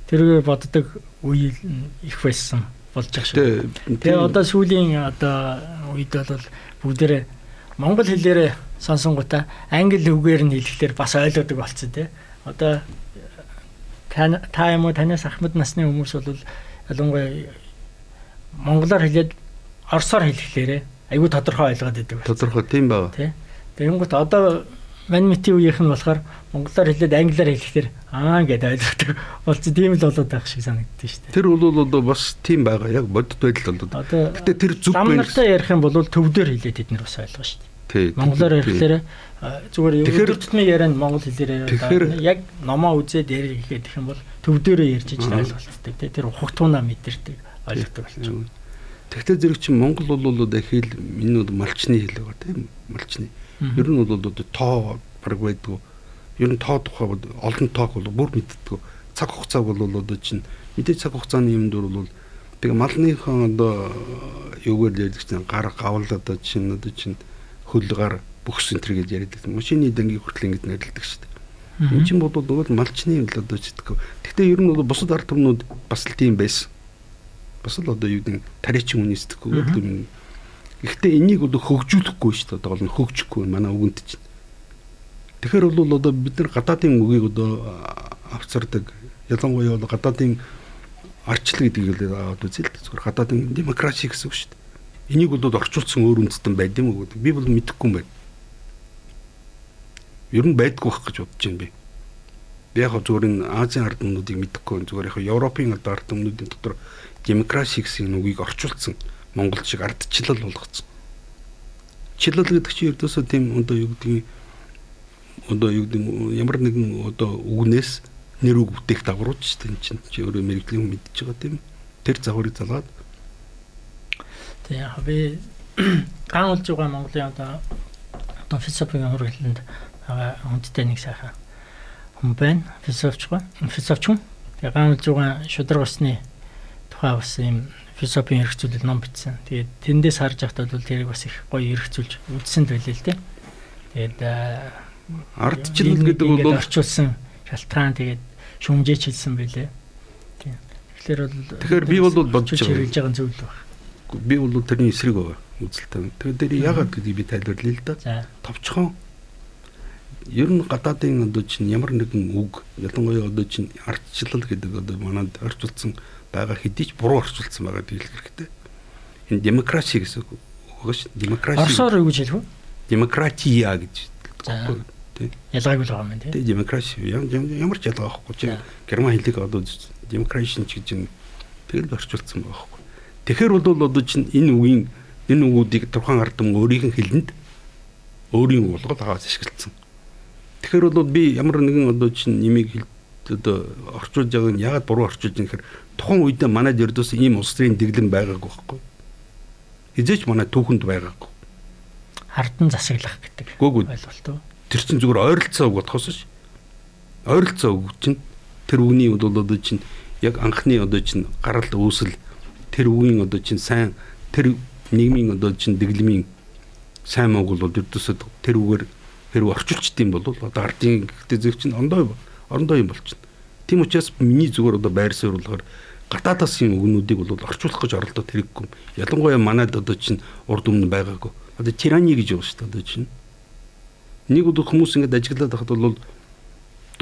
тэрүүгээр боддог үе их байсан болж байгаа шүү. Тэгээ одоо сүүлийн одоо үед бол бүгдээрээ монгол хэлээр сонсонгуудаа англи үгээр нь хэлэхлээр бас ойлгодог болцсон тий. Одоо та юм уу танаас ахмад насны хүмүүс бол ялангуяа монголоор хэлээд орсоор хэлэхлээрээ айгүй тодорхой ойлгоод байдаг. Тодорхой тийм байна. Тий. Тэгэнгүүт одоо мань мити үеийнх нь болохоор монголоор хэлээд англиар хэлэхдээ аа гэдээ ойлгодог. Болцсон тийм л болоод байх шиг санагддаг шүү дээ. Тэр бол одоо бас тийм байгаа. Яг бодит байдал болоод. Гэтэ тэр зүг байна. Замнартай ярих юм бол төвдөр хэлээд бид нар бас ойлгоо шүү дээ. Тий. Монголоор ярихлээр зүгээр өдөр тутмын ярианд монгол хэлээр яг номоо үзээд ярих гэх юм бол төвдөрөө ярьж иж ойлголцдог. Тэр ухагтуунаа мэдэрдэг ойлгодог болчихно. Тэгтээ зэрэг чинь Монгол бол одоо хэл энэ бол малчны хэл байгаа тийм малчны. Ер нь бол одоо тоо баг байдгүй. Ер нь тоо тухай олон тоог бол бүр мэддэггүй. Цаг хугацааг бол одоо чинь мэдээ цаг хугацааны юм дөр бол тэгээ малныхан одоо юугаар ярьдаг чинь гар гавл одоо чинь одоо чинь хөл гар бүхс энэ төр гэж яриад байсан. Машины дангийн хүртэл ингэж нэрлэдэг шүү дээ. Энэ чинь бол нөгөө малчны юм л одоо чиддэг. Тэгтээ ер нь бол бусад ард түмнүүд бас л тийм байсан бас л одоо юу гэдэг тариачин үнэсдэхгүй юм. Гэхдээ энийг одоо хөгжүүлэхгүй шүү дээ. Одоо нь хөгжихгүй манай үгэнд чинь. Тэгэхээр бол одоо бид нар гадаадын үгийг одоо авцардаг ялангуяа бол гадаадын арчлал гэдгийг л үзье л зүгээр гадаадын демокраси гэсэн үг шүү дээ. Энийг бол орчуулсан өөр үндэстэн байд юм уу гэдэг. Би бол мэдэхгүй юм байна. Ер нь байдгүй байх гэж бодож байна би. Би яг зүгээр энэ Азийн ард өмнөдийг мэдэхгүй зүгээр яг Европын одоо ард өмнөдийн дотор демокраси гэсэн үгийг орчуулсан Монгол шиг ардчлал болгоцсон. Чилэл гэдэг чинь ердөөсөө тийм одоо юу гэдгийг одоо юу гэдэг ямар нэгэн одоо үгнээс нэр үг бүтээх даврууч шүү дээ чинь чи өөрөө мэрэгжлийн хүн мэдчихэж байгаа тийм. Тэр загварыг залгаад. Яг би ган улж байгаа Монголын одоо одоо философийн хургаланд байгаа хүндтэй нэг сайхан хүн байна. Философч ба философч хүн. Тэгээ ган улж байгаа шудраг усны тухай бас юм философийн хэрэгцүүлэл ном бичсэн тэгээд тэндээс харж байхдаа бол тэрийг бас их гоё хэрэгцүүлж үзсэн байлээ л дээ тэгээд ардчлал гэдэг бол орчуулсан шалтгаан тэгээд шүмжээч хэлсэн байлээ. Тийм. Тэгэхээр бол Тэгэхээр би бол бодож хэрэгж байгаа зүйл байна. Би бол тэрний эсрэг байгаа үзэлтэй. Тэгэхээр дээр яагаад гэдгийг би тайлбарлая л да. Товчхон ер нь гадаадын одоо чинь ямар нэгэн үг ялангуяа одоо чинь ардчлал гэдэг одоо манад орчуулсан байгаа хэдий ч буруу орчуулсан байгаа дийлэх хэрэгтэй. Энэ демокраси гэсэн үг байгаа шүү. Демокраси. Орсоор юу гэж хэлэх вэ? Демократия гэж. За. Ялгаагүй л байгаа юм тийм. Тэгээ демокраси ямар ч ялгаа байхгүй чи герман хэлийг одоо демокраси ч гэж юм тэгэл орчуулсан байгаа байхгүй. Тэгэхээр бол одоо чинь энэ үгийн энэ үгүүдийг турхан ардам өөрийн хэлэнд өөрийн болгоод аваад ашигласан. Тэгэхээр бол би ямар нэгэн одоо чинь нэмийг одоо орчуулж байгааг нь ягаад буруу орчуулж байгаа гэхээр тухайн үед манайд ердөөс ийм улсын дэглэн байгаагүй байхгүй. Хизээч манай түүхэнд байгаагүй. Хардан засаглах гэдэг ойлголт тэр чинь зүгээр ойролцоо үг бодхоос ш. Ойролцоо үг чинь тэр үгний бол одоо чинь яг анхны одоо чинь гарал үүсэл тэр үгийн одоо чинь сайн тэр нийгмийн одоо чинь дэглэмийн сайн мог бол ердөөсөө тэр үгээр хэрэг орчуулчдсан бол одоо ардын гэхдээ зөв чинь ондоо орондоо юм болчихно. Тийм учраас миний зүгээр одоо байр суурь болохоор гадаадаас юм өгнүүдийг бол орчуулах гэж оролдоод хэрэггүй. Ялангуяа манайд одоо чинь урд өмнө байгаагүй. Одоо тирани гэж байгаа шүү дээ одоо чинь Нэг удаа хүмүүс ингэж ажиглаад байхад бол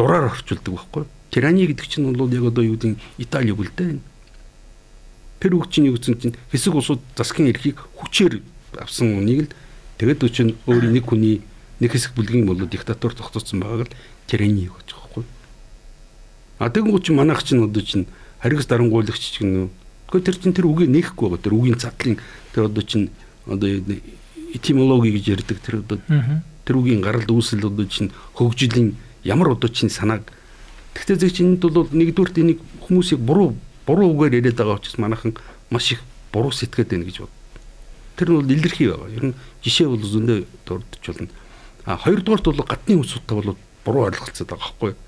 дураар орчуулдаг байхгүй. Тирани гэдэг чинь бол яг одоо юу гэдэг Итали үг л дээ. Үг чинь юу гэсэн чинь хэсэг улсууд засгийн эрхийг хүчээр авсан үнийг л тэгээд өчн өөр нэг хүний нэг хэсэг бүлгийн болоо диктатор тогтооцсон байгааг л тирани гэж. А тэгвэл чи манайх чинь одоо чинь харигс дарангуулагч чинь Гэхдээ тэр чинь тэр үгийг нээхгүй байгаа. Тэр үгийн задлын тэр одоо чинь одоо этимологи гэж ярьдаг тэр одоо тэр үгийн гаралд үүсэл одоо чинь хөгжлийн ямар одоо чинь санааг Тэгтээ зөв чинь энд бол нэгдүгürt энийг хүмүүсийг буруу буруу үгээр яриад байгаа учраас манайхан маш их буруу сэтгэхэд байна гэж бод. Тэр нь бол илэрхий байгаа. Ер нь жишээ бол зөндөө дурдж болно. А хоёрдугаарт бол гадны хүмүүстэй бол буруу ойлголцоод байгаа байхгүй юу?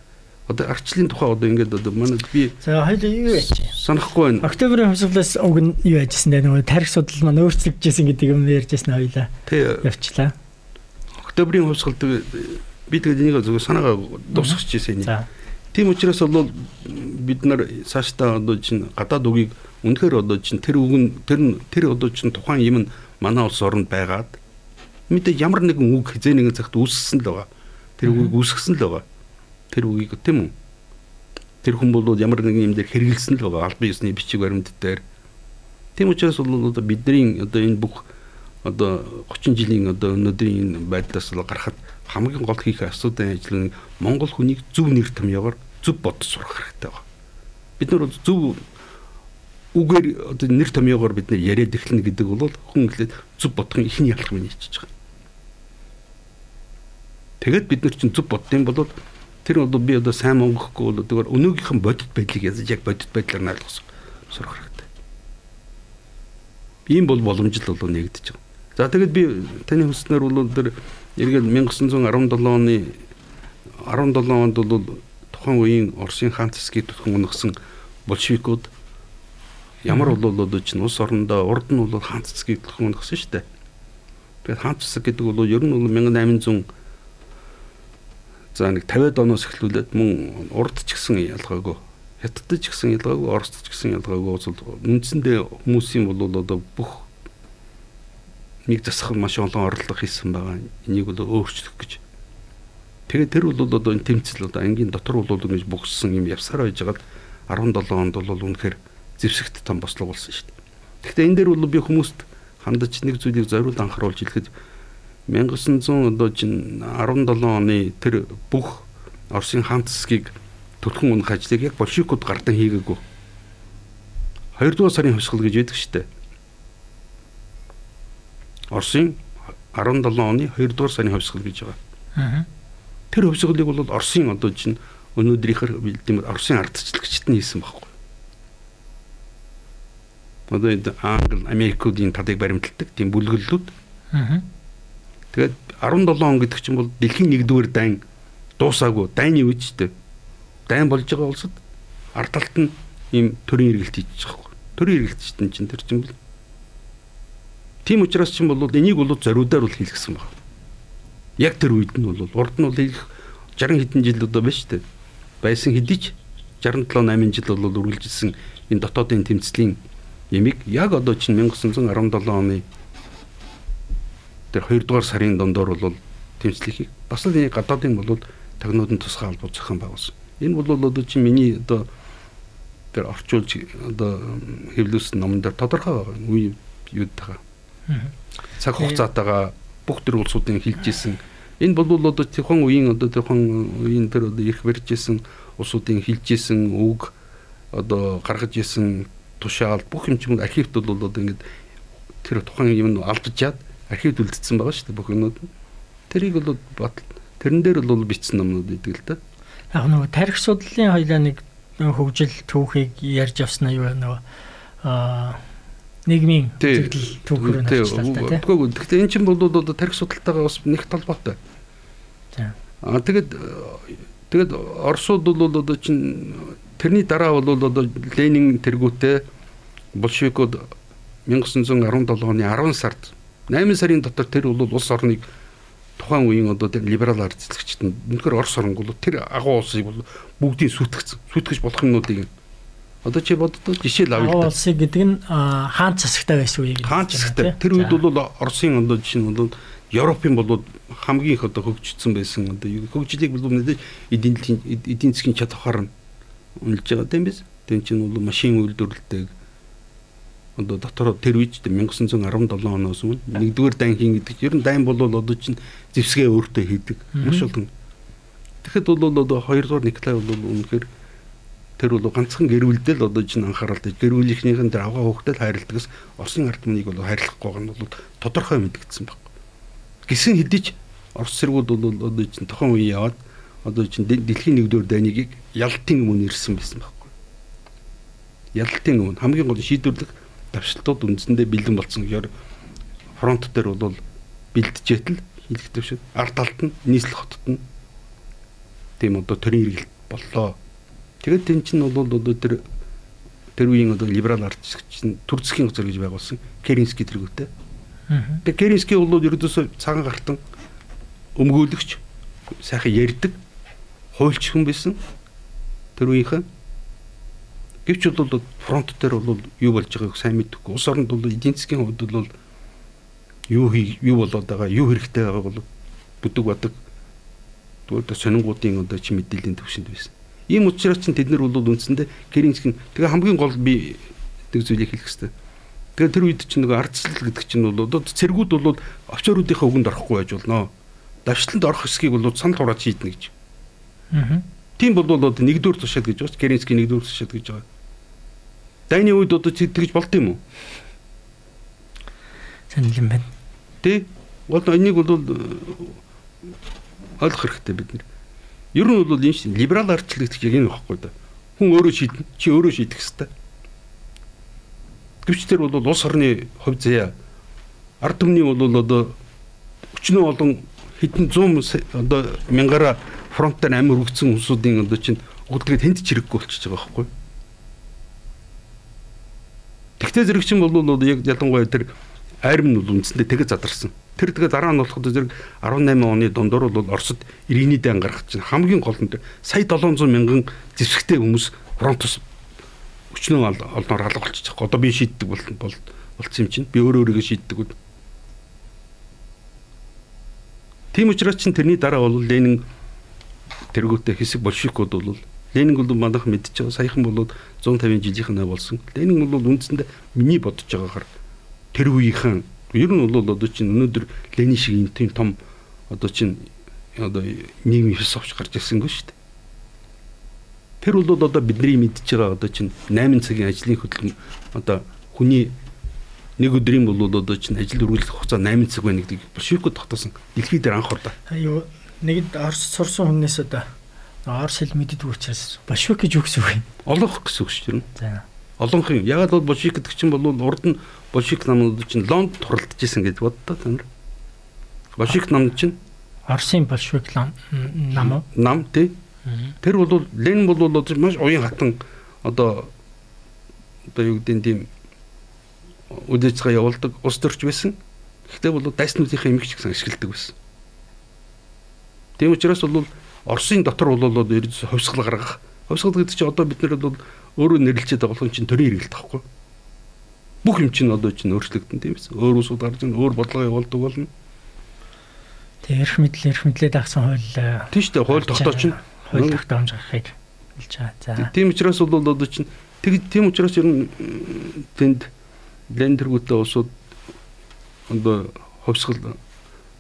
Одоо арчлалын тухай одоо ингээд одоо манайд би За хоёул юу яач? Санахгүй байна. Октябрийн хувьсгалаас уг нь юу яажсэн дээ нөгөө тарих судал маань өөрчлөгдөжсэн гэдэг юм ярьжсэн хоёлаа. Явчлаа октябрийн хувьсгалд би тэгээд энийг зөвхөн санаагаа дуусгах гэсэн юм. Тийм учраас бол бид нар цаашдаа одоо чинь гадаад үгийг үнэхээр одоо чинь тэр үг нь тэр тэр одоо чинь тухайн юм нь манай улс оронд байгаад мэдээ ямар нэгэн үг хизээ нэгэн цагт үүсгэсэн л байгаа. Тэр үгийг үүсгэсэн л байгаа. Тэр үгийг тийм үү? Тэр хүн бол ямар нэгэн юм дээр хэрэгэлсэн л байгаа. Албан ёсны бичиг баримт дээр. Тийм учраас бол одоо бидний одоо энэ бүх одоо 30 жилийн одоо өнөөдрийн энэ байдлаас л гарахад хамгийн гол хийх асуудал ажил нь Монгол хүнийг зөв нэр томьёогоор зөв бодож сурах хэрэгтэй байна. Бид нар зөв үгээр одоо нэр томьёогоор бид нар яриад эхлэнэ гэдэг бол хүн ихлээр зөв бодохын ихний ялгамыг нийцэж байгаа. Тэгээд бид нар чинь зөв боддсон бол тэр бол би одоо сайн монгохгүй бол зүгээр өнөөгийнхэн бодит байдлыг язж яг бодит байдлаар нь ойлгох сурах хэрэгтэй. Ийм бол боломжтой бол нэгдэж байгаа. За тэгээд би таны хүснээр бол тэр эргээд 1917 оны 17 онд бол тухайн үеийн Оросын хаан цэсгийг түлхэн унагсан большевикууд ямар бол одоо чинь улс орондоо урд нь бол хаан цэсгийг түлхэн унагсан шүү дээ. Тэгээд хаан цэсэг гэдэг бол ер нь бол 1800 за нэг 50-аад оноос эхлүүлээд мөн урд ч гэсэн ялгаагүй хятадд ч гэсэн ялгаагүй оросд ч гэсэн ялгаагүй үндсэндээ хүмүүсийн бол одоо бүх нэг засах маш олон орлого хийсэн байгаа. Энийг бол өөрчлөх гэж Тэгээд тэр бол одоо энэ тэмцэл одоо ангийн дотор бол ингэж бүгссэн юм явсаар байжгаад 17 онд бол үнэхээр зэвсэгт том бослого болсон шүү дээ. Гэхдээ энэ дээр бол би хүмүүст хандаж нэг зүйлийг зориуд анхааруулж хэлэхэд 1900 одоо чинь 17 оны тэр бүх Оросын хаан засгийг төлхөн унах ажлыг яг большевикууд гардан хийгээгүй. 2 дугаар сарын хувьсгал гэж яддаг дээ. Оросын 17 оны 2 дугаар сарын хувьсгал гэж байгаа. Аа. Тэр хувьсгалыг бол Оросын одоо чинь өнөөдрийнхэр бэлдэм Оросын ардчлагчд нь хийсэн байхгүй. Одоо энэ Англи, Америкуудын тадыг баримталдаг тийм бүлгэллүүд. Аа. Тэгээд 17 он гэдэг чинь бол дэлхийн 1-р дайн дуусаагүй дайны үед ч дээ. Дайн болж байгаа улсад ард талд нь ийм төрийн эргэлт хийж байгаа. Төрийн эргэлт чинь тэр чинь бол Тийм учраас чинь бол энийг бол зориудаар бол хийлгсэн байна. Яг тэр үед нь бол урд нь бол их 60 хэдэн жил одоо шүү дээ. Байсан хэдий ч 67 8 жил бол үргэлжилсэн энэ дотоодын тэмцлийн ямиг яг одоо чинь 1917 оны тэр 2 дугаар сарын дондор бол тэмцлийг бас л энэ гадаадын бол тагнуудын тусгай албан зохион байгуулсан. Энэ бол одоо чинь миний одоо тэр орчуулж одоо хэвлүүлсэн номон дээр тодорхой байгаа. Үе юуд тагаа цаг хугацаатайгаа бүх төр улсуудын хилжсэн. Энэ бол одоо тэрхэн үеийн одоо тэрхэн үеийн тэр одоо их барьжсэн улсуудын хилжсэн үг одоо гаргаж исэн тушаал бүх юм чимд архивт бол одоо ингээд тэр тухайн юм алдчихад архивд үлдсэн байгаа шүү дээ бүх юмнууд тэрийг бол бат тэрэн дээр бол бичсэн номнууд идэг л да яг нөгөө тарих судлалын хоёлаа нэг хөгжил түүхийг ярьж авснаа юу нөгөө аа нийгмийн үзэгдэл түүхээр нь авчлаа тийм. Гэхдээ эн чинь бол одоо тарих судалтайгаа бас нэг толботой. За. Аа тэгэд тэгэд Оросууд бол одоо чинь тэрний дараа бол одоо Ленин тэргүүтээ большевикууд 1917 оны 10 сард 8 сарын дотор тэр бол улс орныг тухайн үеийн одоо тэр либерал ард зэлгчд нь үнэхээр Орос орнг бол тэр агуу улсыг бол бүгдийг сүтгэж сүтгэж болох юмнуудыг Одоо чи боддоо жишээл авъя л да. Улсыг гэдэг нь хаан засагтай байсан үеийг. Хаан засагтай. Тэр үед бол Оросын одоо жишээ нь бол Европын бол хамгийн их одоо хөгжсөн байсан одоо хөгжлийг бол мэдээж эдийн эдийн засгийн чадвараар үнэлж байгаа тийм биз. Тэн чинь бол машин үйлдвэрлэлтэй одоо дотор тэр үед 1917 оноос өмнө нэгдүгээр дайнхийн гэдэг ер нь дайн бол одоо чинь зэвсгээ өөртөө хийдэг маш олон. Тэгэхэд бол одоо хоёрдугаар Николай бол үнэхээр тэр бол ганцхан гэрүүлдэл одоо чинь анхаарал дээр гэрүүлийнхнийхэн дээр авгаа хөөхтэй хайрладагс Оросын ард түмнийг бол хайрлахгүй нь бол тодорхой мэдгдсэн баг. Гисэн хэдий ч Орос зэргүүд бол одоо чинь тохон үе яваад одоо чинь дэлхийн нэгдүгээр дайныг ялтын өмнө ирсэн байсан байхгүй. Ялтын өмнө хамгийн гол шийдвэрлэх давшилтууд үндсэндээ бэлэн болсон гэхээр фронт дээр бол бэлтжээтэл хэлэхдээ шүү. Ард талд нь нийслэх хотод нь тийм одоо төрийн хэрэгэлт боллоо Тэгээд тэн чинь бол одоо тэр тэр үеийн одоо либерал ардчлагч нь төр засгийн газар гэж байгуулсан Керенский тэргүүтэй. Тэгээд Керенский бол ердөөсөө цагаан гартан өмгөөлөгч сайхан ярьдаг хуульч хүн байсан. Тэр үеийнхэн гэвч бол фронт дээр бол юу болж байгааг сайн мэдэхгүй. Улс оронд бол эдийн засгийн хувьд бол юу юу болоод байгаа, юу хэрэгтэй байгааг бол бүдэг бадаг. Тэгвэл сонингуудын одоо чи мэдээллийн төвшөнд байсан. Ийм учраас чинь тэд нар бол үндсэндээ Керенский тэгээ хамгийн гол би тэг зүйлийг хэлэх хэрэгтэй. Тэгээ тэр үед чинь нэг ардчлал гэдэг чинь бол одоо цэргүүд бол овчооруудынхаа үгэнд орохгүй байж болно. Давшланд орох хэсгийг бол санал хурааж шийднэ гэж. Аа. Тийм бол одоо нэгдүгээр тушаал гэж байна. Керенский нэгдүгээр тушаал гэж байгаа. Дайны үед одоо тэгж болд юм уу? Санал юм байна. Тэ? Вот энийг бол ойлгох хэрэгтэй бид нэр. Ер нь бол энэ чинь либерал ардчлал гэдэг энэ багхгүй да. Хүн өөрөө шийдэн чи өөрөө шийдэх хэвээр. Гэвч тэр бол улс орны хувь заяа ард түмний бол одоо өчнөө олон хэдэн 100 одоо мянгаараа фронт дээр амир өгцөн хүмүүсийн одоо чинь угдгээд тэнд ч хэрэггүй болчихж байгаа байхгүй. Тэгтээ зэрэг чинь бол яг ялангуяа тэр айрам нь бол үндсэндээ тэгээ задарсан. Тэр тэгээ дараа нь болоход зэрэг 18 оны дундуур бол Оросд иргэний дан гаргах чинь хамгийн гол нь сая 700 мянган зэвсэгтэй хүмүүс фронтос өчнөө олноор алга болчих. Одоо би шийддэг бол болцсон юм чинь. Би өөрөө өөрийгөө шийддэг үү. Тийм учраас чинь тэрний дараа бол Ленин тэргүүтээ хэсэг большевикууд бол Ленин бол манайх байгаа саяхан бол 150 жилийнхэн болсон. Ленин бол үндсэндээ миний бодож байгаагаар тэр үеийнхэн ер нь бол одоо чинь өнөөдөр Ленин шиг юм тийм том одоо чинь одоо нийгмийн философч гарч ирсэнгүй шүү дээ. Тэр бол одоо бидний мэдж байгаа одоо чинь 8 цагийн ажлын хөдөлгөөн одоо хүний нэг өдрийн бол одоо чинь ажил үргэлжлэх хугацаа 8 цаг байна гэдэг большевикууд тогтоосон. Дэлхий дээр анх удаа. Юу нэгд Орос сурсан хүнээс одоо Орос хэл мэддэг учраас большевик гэж юу гэсэн үг юм? Олонх гэсэн үг шүү дээ. За. Олонх юм. Ягаад бол большевик гэдэг чинь бол урд нь большевик намууд чинь Лонд туралдаж исэн гэж боддоо та нар. Большевик намд чинь Оросын большевик нам уу? Нам тий. Тэр бол Ленин бол маш уян хатан одоо одоо юу гэдэг тийм үдээцгээ явуулдаг ус төрч байсан. Гэхдээ бол дайснуудынхаа эмгч гэсэн ашигладаг байсан. Тийм учраас бол Оросын дотор бол ердөөс ховсгал гаргах. Ховсгал гэдэг чинь одоо бид нар бол өөрөө нэрлэлчээд байгаа болох чинь төрийн хэрэгэлт тахгүй. Бүх юм чинь одоо чинь өөрчлөгдөн тийм ээ. Өөр усуд гарч ийн өөр бодлого явуулдаг болно. Тэгээ эрх мэдэл эрх мэдлээ дагсан хууль тийм шүү дээ. Хууль тогтооч нь хууль тогтоомж гаргахыг хэлж байгаа. За. Тийм учраас бол одоо чинь тэг тийм учраас ер нь тэнд лендергүүтэй улсууд одоо ховсгал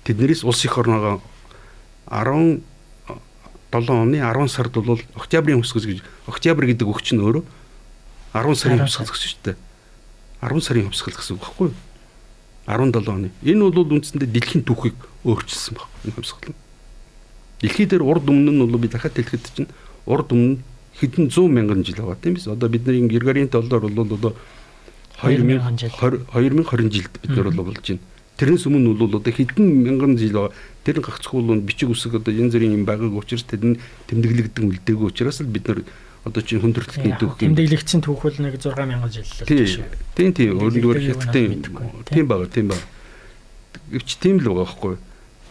тэднэрээс улс их орногоо 17 оны 10 сард бол октябрийн хөсгөс гэж октябрь гэдэг үг чинь өөрөө 10 сарын хөсгөл гэсэн шүү дээ. 10 сарын хөсгөл гэсэн үг байхгүй юу? 17 оны. Энэ бол үндсэндээ дэлхийн түүхийг өөрчилсөн баг. Энэ хөсгөл. Дэлхий дээр урд өмнө нь бол би дахиад хэлэхэд чинь урд өмнө хэдэн 100 мянган жил байгаа тийм биз. Одоо бидний Григорийн толдоор бол одоо 2020 2020 жилд бид нар бол болж байна. Тэрнээс өмнө бол одоо хэдэн мянган жил. Тэр гагцхуул нь бичиг үсэг одоо янз бүрийн юм байгааг учраас тэр нь тэмдэглэгдэн үлдээгүй учраас л бид нар одоо чинь хүндрэлтний түүх тэмдэглэгдсэн түүх бол нэг 6000 жил л болж шүү. Тийм тийм өөрөөр хэлбэл тийм байгаа тийм байгаа. Гэвч тийм л байгаа байхгүй.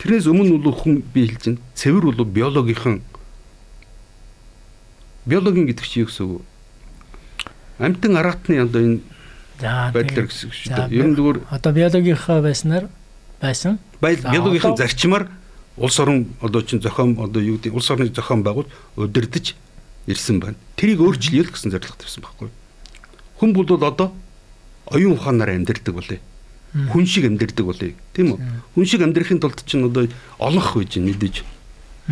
Тэрнээс өмнө бол хүн би хэлж байна. Цэвэр бол биологийнхан биологийн гэдэг чинь юу гэсэн үг? Амтан аратны одоо энэ байдлаар гэсэн шүү дээ. Ер нь зүгээр одоо биологийнхаа байснаар байсан. Биологийн зарчмаар улс орон одоо чинь зохион одоо юу гэдэг улс орны зохион байгуул удирдах ирсэн байна. Тэрийг өөрчлөе л гэсэн зорилго тавьсан байхгүй. Хүн бол одоо оюун ухаанаар амьдэрдэг болъё. Хүн шиг амьдэрдэг болъё. Тийм үү? Хүн шиг амьдрахын тулд чинь одоо олонх байж мэдээж.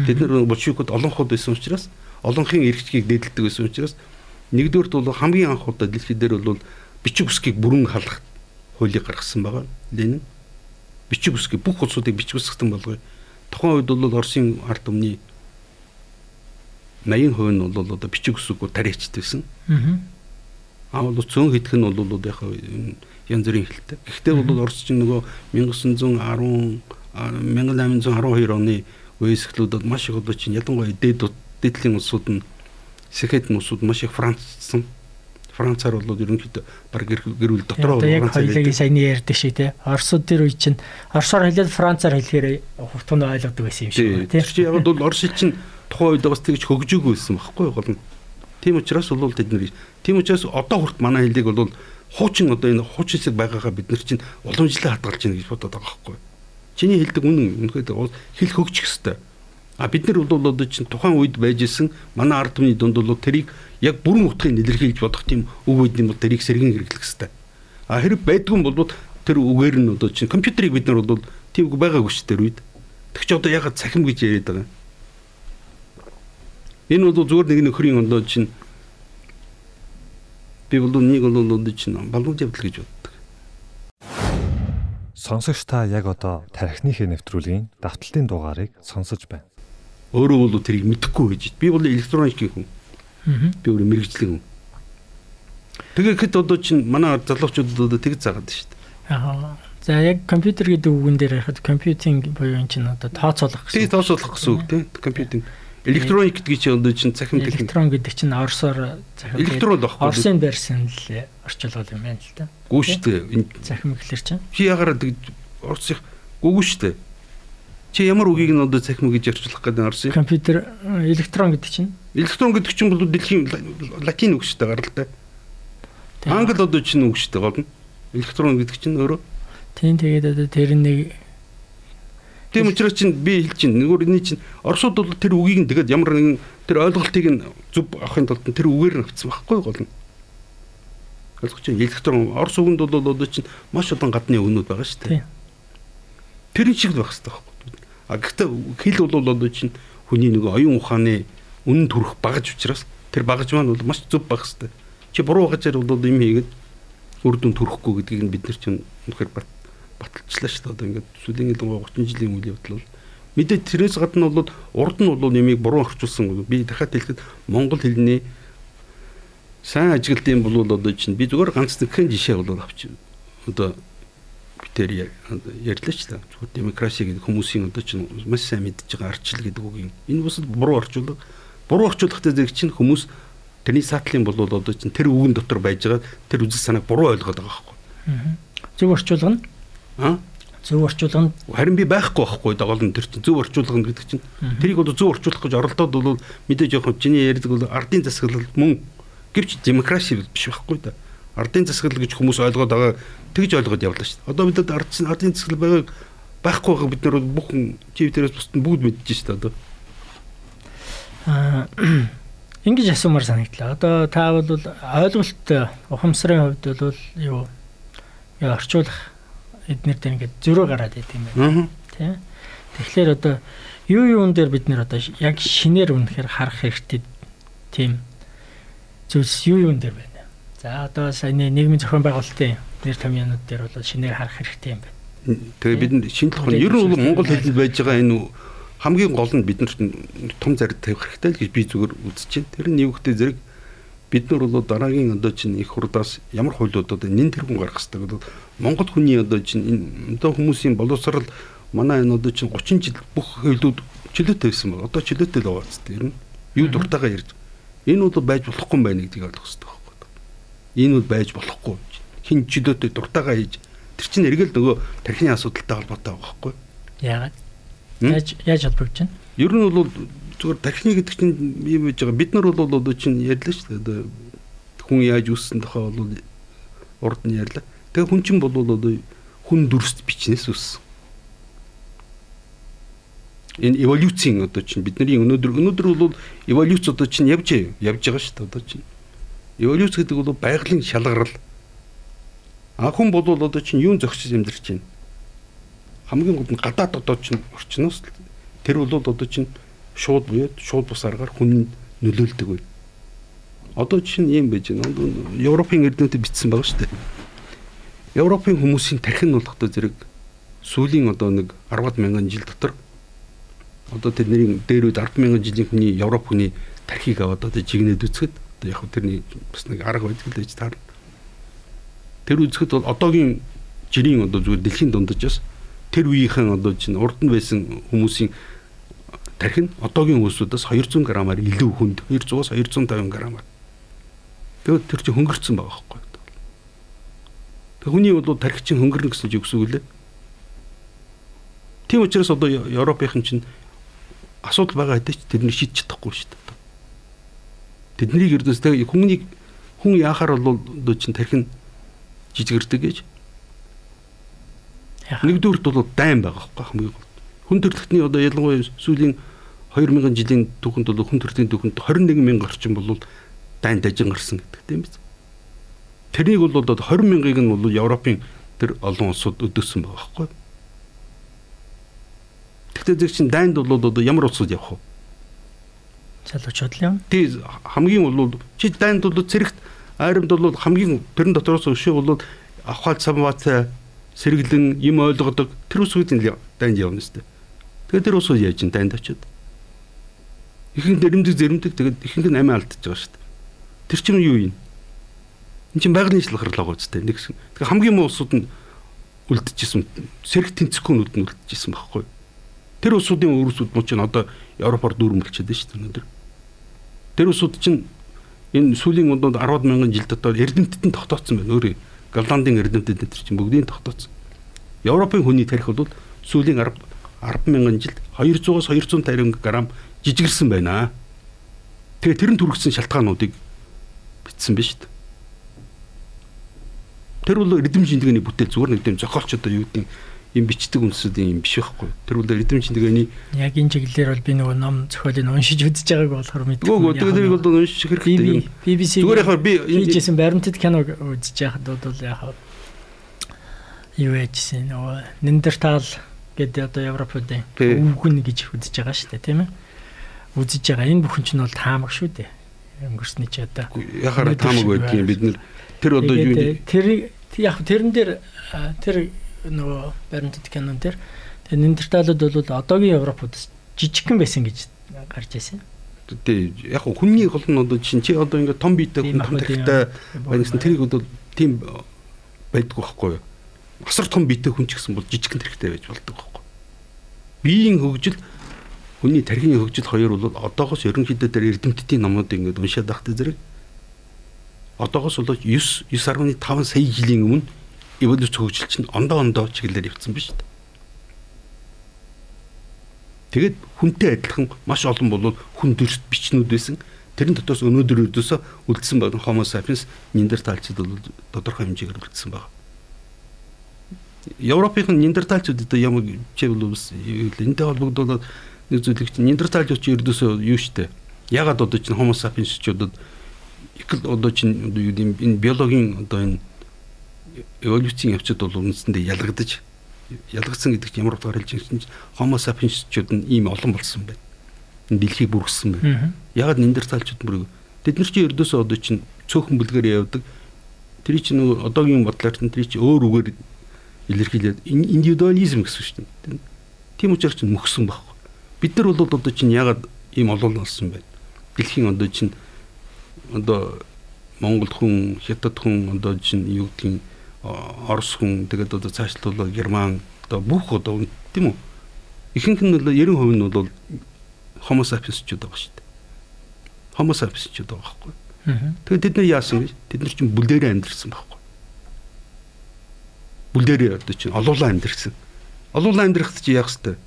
Тэд нар болшикуд олонхууд байсан учраас олонхын эрхчлийг дээдэлдэг байсан учраас нэгдүгürt бол хамгийн анх удаа дэлхий дээр бол бичиг үсгийг бүрэн халах хуулийг гаргасан байгаа. Ленин бичиг үсгийг бүх улсуудыг бичиг үсгтэн болгоё. Тухайн үед бол Оросын ард түмний 80% нь бол одоо бичиг үсгүүд тариачдсэн. Аа бол цөөн хэдх нь бол яг янз бүрийн хэлтэй. Гэхдээ бол Орос чинь нөгөө 1910 1812 оны үеэс эхлээд маш их одоо чинь ялангуяа дээд дээдлийн улсууд нь Сэхэдэн улсууд маш их Францсан Францаар бол ерөнхийдөө баг гэрүүл дотроо яг хоёулаа саяны ярьдаг шиг тий. Оросууд тэр үе чинь орсоор хэлээд францаар хэлэхээр хурдхан ойлгодог байсан юм шиг тий. Тэр чинь яг бол орос чинь тухайн үед бас тэгж хөгжөөгүй байсан байхгүй гол нь. Тийм учраас бол тэд нар тийм учраас одоо хүрт манай хэлийг бол хуучин одоо энэ хуучин хэсэг байгаагаа бид нар чинь уламжлалаа хадгалж байна гэж бодоод байгаа байхгүй. Чиний хэлдэг үнэн үнэхээр хэл хөгжих хэвээр. А бид нар бол одоо чинь тухайн үед байж исэн манай ард түмний дунд бол тэрийг яг бүрэн утгыг илэрхийлж бодох тийм үг үйдний бол тэрийг сэргэн хэрэглэх хэрэгтэй. А хэрэг байдгүй бол тэр үгээр нь одоо чинь компьютерийг бид нар бол тийм үг байгаагүй шүү дээ үед. Тэг чи одоо ягаад цахим гэж яриад байгаа юм. Энэ бол зүгээр нэг нөхрийн ондоо чинь би бол нэг бол одоо чинь балуун явдал гэж боддог. Сонсогч та яг одоо тархиныхээ нэвтрүүлгийн давталтын дугаарыг сонсож байна. Өөрөө бол тэрийг мэдэхгүй байж. Би бол электроникийн хүн. Би өөрөө мэрэгжлийн хүн. Тэгэхэд одоо чинь манай залуучууд одоо тэгж заагаад шүү дээ. Аа. За яг компьютер гэдэг үгэн дээр ярихад компьютинг буюу энэ чинь одоо тооцоолох гэсэн. Тийм тооцоолох гэсэн үг тийм. Компьютинг. Электроник гэдэг чинь одоо чинь цахим техник. Электрон гэдэг чинь орсоор захим. Электрон байхгүй. Орсын барьсан л орчуулгал юм байна л да. Гүү шүү дээ. Захим гэхэлэр чинь. Чи ягараа тэгж орсих гүүгүү шүү дээ. Чи ямар үгийг нь одоо цахим гэж орчуулах гэдэг орсон юм? Компьютер электрон гэдэг чинь. Электрон гэдэг чинь бол дэлхийн латин үг шүү дээ гаралтай. Англи одоо чинь үг шүү дээ гол нь. Электрон гэдэг чинь өөрөө. Тийм тэгээд одоо тэр нэг Тийм учраас чинь би хэлж чинь нөгөө энэ чинь Оросууд бол тэр үгийг нь тэгээд ямар нэгэн тэр ойлголтыг нь зөв авахын тулд тэр үгээр нь авцсан байхгүй гол нь. Ойлгож чинь электрон Орос үгэнд бол одоо чинь маш олон гадны үнүүд байгаа шүү дээ. Тэр шиг байх хэрэгтэй байхгүй. А гэхдээ хэл бол одоо чинь хүний нөгөө оюун ухааны үнэн төрөх багаж учраас тэр багаж маань бол маш зөв байх хэрэгтэй. Чи буруу багажаар бол юм хийгээд үр дүн төрөхгүй гэдгийг нь бид нар чинь үнэхээр баталчлаа шүү дээ. Одоо ингээд сүүлийн 30 жилийн үйл явдал бол мэдээ тэрээс гадна бол урд нь бол нэмийг буруу орчуулсан. Би дахиад хэлэхэд монгол хэлний сайн ажиглалтын бол одоо чинь би зүгээр ганц нэгэн жишээ бол авч одоо битэр ярьлаа ч та зүгээр демокраси гэдэг хүмүүсийн одоо чинь маш сайн мэдж байгаа арчил гэдэг үг юм. Энэ бас буруу орчуулга. Буруу орчуулгатай зэрэг чинь хүмүүс тэрний саатлын бол одоо чинь тэр үгэн дотор байж байгаа тэр үзэл санааг буруу ойлгоод байгаа байхгүй. Зөв орчуулга нь Аа? Зөв орчуулга нь харин би байхгүй байхгүй дагал нь тэр чинь зөв орчуулга гэдэг чинь тэрийг одоо зөв орчуулах гэж оролдоод бол мэдээж явах чиний ярьдаг бол ардын засаглал мөн гэвч демокраси биш байхгүй да. Ардын засаглал гэж хүмүүс ойлгоод байгаа тэгж ойлгоод явлаа шүү дээ. Одоо бид ардын ардын засаглал байгааг байхгүй байгаа бид нар бүх чив дээрээс бусд нь бүгд мэдж шүү дээ одоо. Аа ингэж асуумаар санагдлаа. Одоо та бол ойлголт ухамсарын хувьд бол юу орчуулах эднэр дээр ингээд зөрөө гараад байт юм байна. Тэ. Тэгэхээр одоо юу юун дээр бид нэр одоо яг шинээр үнэхээр харах хэрэгтэй тийм зүйлс юу юун дээр байна. За одоо саяны нийгмийн зохион байгуулалтын нэр томьёонууд дээр бол шинээр харах хэрэгтэй юм байна. Тэгээ бид шинжлэх ухааны ер нь бол Монгол хэлэнд байж байгаа энэ хамгийн гол нь биднэрт том зарим тавих хэрэгтэй л гэж би зүгээр үзэж байна. Тэр нь нэгүхтэй зэрэг бид нар бол дараагийн одоо чинь их хурдаас ямар хуулиудад нэн тэргүүн гаргах хэрэгтэй гэдэг Монгол хүний одоо чинь энэ одоо хүмүүсийн боловсрал манай энэ одоо чинь 30 жил бүх хуулиуд чөлөөтэй байсан баг. Одоо чөлөөтэй л байгаа зү. Ер нь юу дуртайгаа ярьж. Энэ бол байж болохгүй юм байна гэдгийг ойлгох хэрэгтэй. Энэ бол байж болохгүй. Хин чөлөөтэй дуртайгаа хийж тэр чинь эргэл нөгөө тархины асуудалтай холбоотой байгаа байхгүй. Яагаад? Яаж яаж холбогдож байна? Ер нь бол зүгээр тархины гэдэг чинь юм байж байгаа. Бид нар бол одоо чинь ярьлаа шүү дээ. Хүн яаж үүссэн тохоо бол урд нь ярьлаа. Тэгээ хүн чинь бол одоо хүн дүрст бичнээс үүссэн. Энэ эволюцийн одоо чинь бидний өнөөдөр өнөөдөр бол эволюц одоо чинь явж явж байгаа шүү дээ одоо чинь. Эволюц гэдэг бол байгалийн шалгарал. А хүн бол одоо чинь юун зогсож амьдарч байна. Хамгийн гол нь гадаад одоо чинь орчноос тэр бол одоо чинь шууд буюу шууд бус аргаар хүн нөлөөлдөг бай. Одоо жишээ нь юм байж байна. Европын эрдэмтэд бичсэн байгаа шүү дээ. Европын хүмүүсийн тархин болох зэрэг сүүлийн одоо нэг 10 мянган жил дотор одоо тэдний дээр үед 10 мянган жилийн хүний Европ хүний тархийг аваад одоо жигнээд үзэхэд одоо яг тэрний бас нэг арга байдаг л гэж таарна. Тэр үзэхэд бол одоогийн жирийн одоо зүгээр дэлхийн дундаж тэр үеийнхэн одоо чинь урд нь байсан хүмүүсийн тархин одоогийн хүмүүсүүдээс 200 грамаар илүү хүнд 200-аас 250 грамаар. Тэгээд тэр чинь хөнгөрцөн байгаа байхгүй. Тэг хүний бол тархи чинь хөнгөрнө гэсэн чинь үгсүү лээ. Тийм учраас одоо Европынхан чинь асуудал байгаа хэдий ч тэрний шийдэж чадахгүй шүү дээ. Тэднийг ердөөс тэг хүнийг хүн яахаар бол одоо чинь тархи нь жижигэрдэг гэж. Нэгдүгürt бол дайм байгаа байхгүй хамгийн гол хүн төрөлхтний одоо ялангуяа сүүлийн 2000 жилийн түүхэнд бол хүн төрлийн түүхэнд 21 мянга орчим бол дайн дажин гарсан гэдэг тийм биз. Тэрнийг бол одоо 20 мянгаыг нь бол Европын тэр олон улсууд өдөөсөн байгаа байхгүй. Тэгтээ зэрэг чин дайнд бол одоо ямар улсууд явах вэ? Залуучууд л юм. Тий хамгийн бол чи дайнд бол зэрэгт айрамд бол хамгийн тэрэн дотроос өшөө бол авхал самбац сэргэлэн юм ойлгодог тэр усуудын дайнд явна шүү дээ. Тэгээд тэр ус яаж ин танд очиод. Ихэнх нэрмдэг зэрэмдэг тэгээд ихэнх нь амиа алдчихж байгаа шүү дээ. Тэр чинь юу юм? Энд чинь байгалийн шалгарлаа гоцтой нэг. Тэгээд хамгийн муу усууд нь үлдчихсэн. Сэрэг тэнцэхүүнүүд нь үлдчихсэн байхгүй. Тэр усуудын өөрсүүд мөн чинь одоо Европоор дүүрмэлчээд шүү дээ өнөөдөр. Тэр усууд чинь энэ сүүлийн удаад 10 мянган жил дотор эрдэмтэд нь тогтооцсон байна өөрөө. Голландын эрдэмтэд энэ чинь бүгдийг тогтооцсон. Европын хүний тарих бол сүүлийн 10 10 мянган жилд 200-аас 250 грамм жижигэрсэн байна. Тэгээ тэр нь түргсэн шалтгаануудыг бичсэн биз дээ. Тэр бол эрдэм шинжилгээний бүтээл зүгээр нэг тийм зохиолч одоо юу гэдэг юм бичдэг үндэсүүдийн юм биш байхгүй. Тэр бол эдийн чинь тэгээний яг энэ чиглэлээр бол би нөгөө ном зохиолыг уншиж үзэж байгааг болохоор мэдгүй. Гөө тэр тэрийг бол уншиж хэрэгтэй. BBC зүгээр яхаар би хийжсэн баримтат кино үзэж байхад бол яхаа юу яжсэн нөгөө Нендертал гэдэг одоо Европуудын өвгөн гэж үзэж байгаа шүү дээ тийм ээ. Үзэж байгаа энэ бүхэн чинь бол таамаг шүү дээ. Өнгөрсний чи одоо яхаар таамаг байдгийн бид нэр тэр одоо юу тэр яг тэрэн дээр тэр нөгөө баримтат кинон дээр тэгээ Нендерталууд бол одоогийн Европуудаас жижигхэн байсан гэж гарч ирсэн. Тий яг хүний гол нь одоо чинь чи одоо ингээд том биетэй хүн том тархитай байгсан тэрийг бол тийм байдгүй байхгүй юу? Асар том биетэй хүн ч гэсэн бол жижигхэн тархитай байж болдог байхгүй юу? Биеийн хөгжил хүний тархины хөгжил хоёр бол одоогоос ерөнхийдөө тэр эрдэмтдийн номнууд ингээд уншаад байхтай зэрэг одоогоос бол 9 9.5 сая жилийн өмнө эволюц хөгжил чинь ондоо ондоо чиглэлээр явцсан ба шүү дээ. Тэгээд хүнтэй адилхан маш олон бол хүн төрөлт бичнүүд байсан. Тэрэн дотроос өнөөдөр өдөөсөө үлдсэн байгаа Homo sapiens Neanderthalчид бол тодорхой хэмжээгээр үлдсэн байна. Европын одоо ямар чи бол энэтэй холбогдуулаад нэг зүйлийг чинь Neanderthalчид чи ердөөсөө юу штэ. Ягаад одоо чинь Homo sapiens ч одоо их л одоо чинь юу юм энэ биологийн одоо энэ эволюцийн явцад бол үндсэндээ ялгадаж ялгагдсан гэдэг чинь ямар утгаар хэлж байгаа чинь Homo sapiens-чууд нь ийм олон болсон байна. Энэ дэлхийг бүргэсэн байна. Ягаад Неандерталчууд бүр тэд нар чи ердөөсөө одоо чинь цөөхөн бүлгээр явдаг. Тэр чинь нөгөө одоогийн бодлоор чинь тэр чинь өөр үгээр илэрхийлээд индивидуализм гэсэн шүү дээ. Тийм учраас чинь мөхсөн байхгүй. Бид нар бол одоо чинь ягаад ийм олон болсон байна. Дэлхийн одоо чинь одоо Монгол хүн, Хятад хүн одоо чинь юу гэдгийг Орос хүн тэгээд одоо цаашлуулаа Герман одоо бүх одоо тийм үү ихэнх нь бол 90% нь бол Homo sapiens-чуд байгаа шүү дээ. Homo sapiens-чуд байгаа байхгүй. Тэгээд тэд нар яасан гэж тэд нар чинь бүлдэрээ амьдэрсэн байхгүй. Бүлдэрээ одоо чинь олуулаа амьдэрсэн. Олуулаа амьдэрхт чи яах хэвээр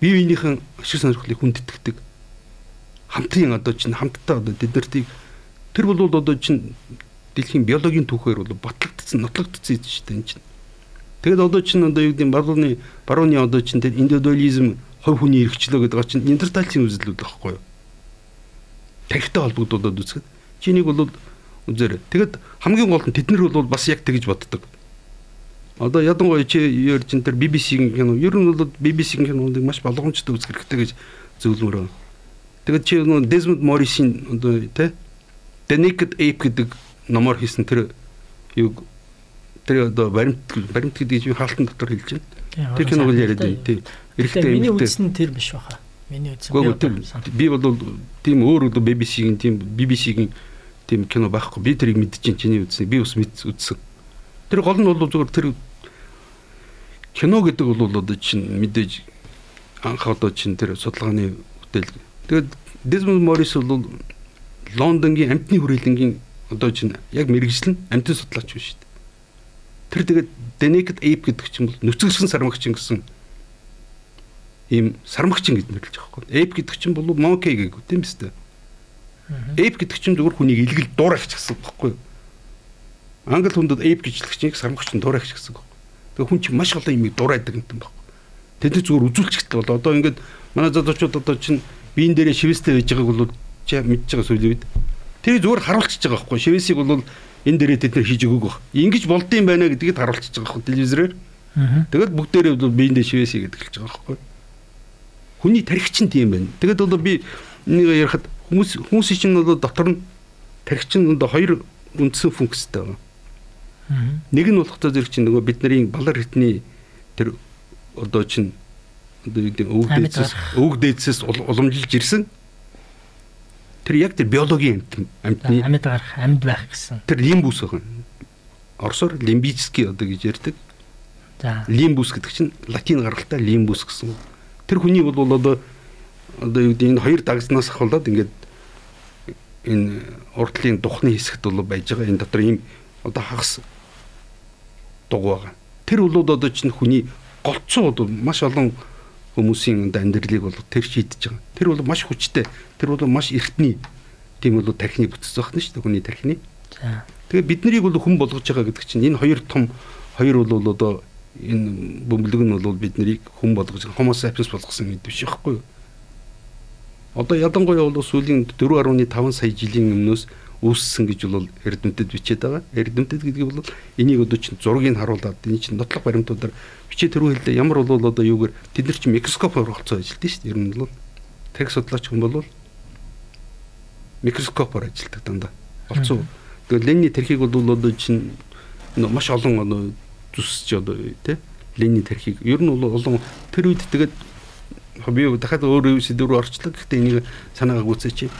бие биенийхэн ашиг сонирхлыг хүндэтгдэг хамтын одоо чинь хамтдаа одоо тэднэртийг тэр бол одоо чинь дэлхийн биологийн түүхээр бол батлагдсан, нотлогдсон юм шүү дээ энэ чинь. Тэгэд одоо чинь одоо юу гэдэг барууны барууны одоо чинь тэр индивидуализм хувь хүний эрхчлөө гэдэг чинь интерталцийн үзэлүүд байхгүй юу? Тарихтай холбогдуулаад үзэхэд чинийг бол үзээрэй. Тэгэд хамгийн гол нь тэд нар бол бас яг тэгж боддог. Одоо ядангуяа чи юу чинь тэр BBC-ийн кино ер нь бол BBC-ийн киноныг маш болгоомжтой үзэх хэрэгтэй гэж зөвлөмөр. Тэгэд чи нөө Desmond Morris-ийн одоо тэ The Naked Ape гэдэг номоор хийсэн тэр юу тэр одоо баримт баримт гэдэг чинь хаалтан дотор хэлж байна. Тэр киног яриад байна тий. Эрэхтэй миний үзсэн тэр биш баха. Миний үзсэн. Би бол тийм өөр өөр BBC-ийн тийм BBC-ийн тийм кино байхгүй. Би тэрийг мэдчихээн чиний үзсэн. Би бас мэд үзсэн. Тэр гол нь бол зөвхөн тэр кино гэдэг бол одоо чинь мэдээж анх одоо чинь тэр судалгааны бүтээл. Тэгээд Desmond Morris бол Лондонгийн амтны хүрээлэнгийн одоо чинь яг мэрэгжил нь амтын судлаач биш шүү дээ. Тэр тэгээд The Naked Ape гэдэг чинь бол нүцгэрсэн сармагчин гэсэн ийм сармагчин гэж нэрлэж байгаа байхгүй. Ape гэдэг чинь бол monkey гээгүү тийм биз дээ. Ape гэдэг чинь зөвхөн хүнийг илгэл дуурайч гэсэн байхгүй юу? Англи хүндэд ape гэжлэх чинь сармагчин дуурайч гэсэн байхгүй. Тэгээ хүн чинь маш олон юмыг дуурайдаг юм байна. Тэд зүгээр үзүүлчихдэг бол одоо ингээд манай залуучууд одоо чинь биен дээрээ шивэстэй байж байгааг бол чи мэдж байгаа сүүлийн үед Тэр зүгээр харуулчихж байгаа байхгүй. Шивэсийг бол энэ дээрээ тэд нар хийж өгөөг баг. Ингиж болдсон байна гэдгийг харуулчихж байгаа байхгүй телевизээр. Тэгэл бүгдээрээ бол биендээ шивэсийг гэдэг хэлж байгаа байхгүй. Хүний тархич нь тийм байна. Тэгэд бол би энийг ярихад хүмүүс хүмүүсийн чинь бол дотор нь тархич нь одоо хоёр үндсэн функцтэй байна. Нэг нь болох зэрэг чинь нөгөө бидний балар хитний тэр одоо чинь одоо юу гэдэг өвөг дээдсээс өвөг дээдсээс уламжилж ирсэн Тэр яг тэр биологийн амьд амьтны амьд гарах амьд байх гэсэн. Тэр лимбус байна. Оросоор лимбический одоо гэж ярьдаг. За. Лимбус гэдэг чинь латин гаралтай лимбус гэсэн. Тэр хүний бол одоо одоо юу гэдэг энэ хоёр дагснаас ахуулаад ингээд энэ урдлын духны хэсэгт бол байж байгаа энэ дотор ийм одоо хагас дуг байгаа. Тэр бол одоо чинь хүний голцоо бол маш олон хүмүүсийн амьдралыг бол тэр шийдэж байгаа. Тэр бол маш хүчтэй. Тэр бол маш эртний тийм бол тархины бүтц байна шүү дээ хүний тархины. За. Тэгээ бид нарыг бол хүн болгож байгаа гэдэг чинь энэ хоёр том хоёр бол одоо энэ бөмбөлөг нь бол бид нарыг хүн болгож homo sapiens болгосон гэдэг биш байхгүй юу? Одоо ялангуяа бол сүүлийн 4.5 сая жилийн өмнөөс үүссэн гэж бол эрдэмтэд бичээд байгаа. Эрдэмтэд гэдэг бол энийг одоо чинь зургийг харуулад энэ чинь нотлох баримтуудаар бичээд тэрүү хэлдэ ямар бол одоо юугаар тэд нар чинь микроскопоор олцоо ажилтдаг шүү дээ. Ер нь бол тех судлаач хүн бол микроскопоор ажилтдаг дандаа. Олцоо. Тэгээ ленний тэрхийг бол одоо чинь маш олон одоо зүсч одоо тий ленний тэрхийг ер нь бол олон тэр үед тэгээд би дахиад өөр сэдв рүү орчлоо. Гэхдээ энийг санаагаа гүйцээч.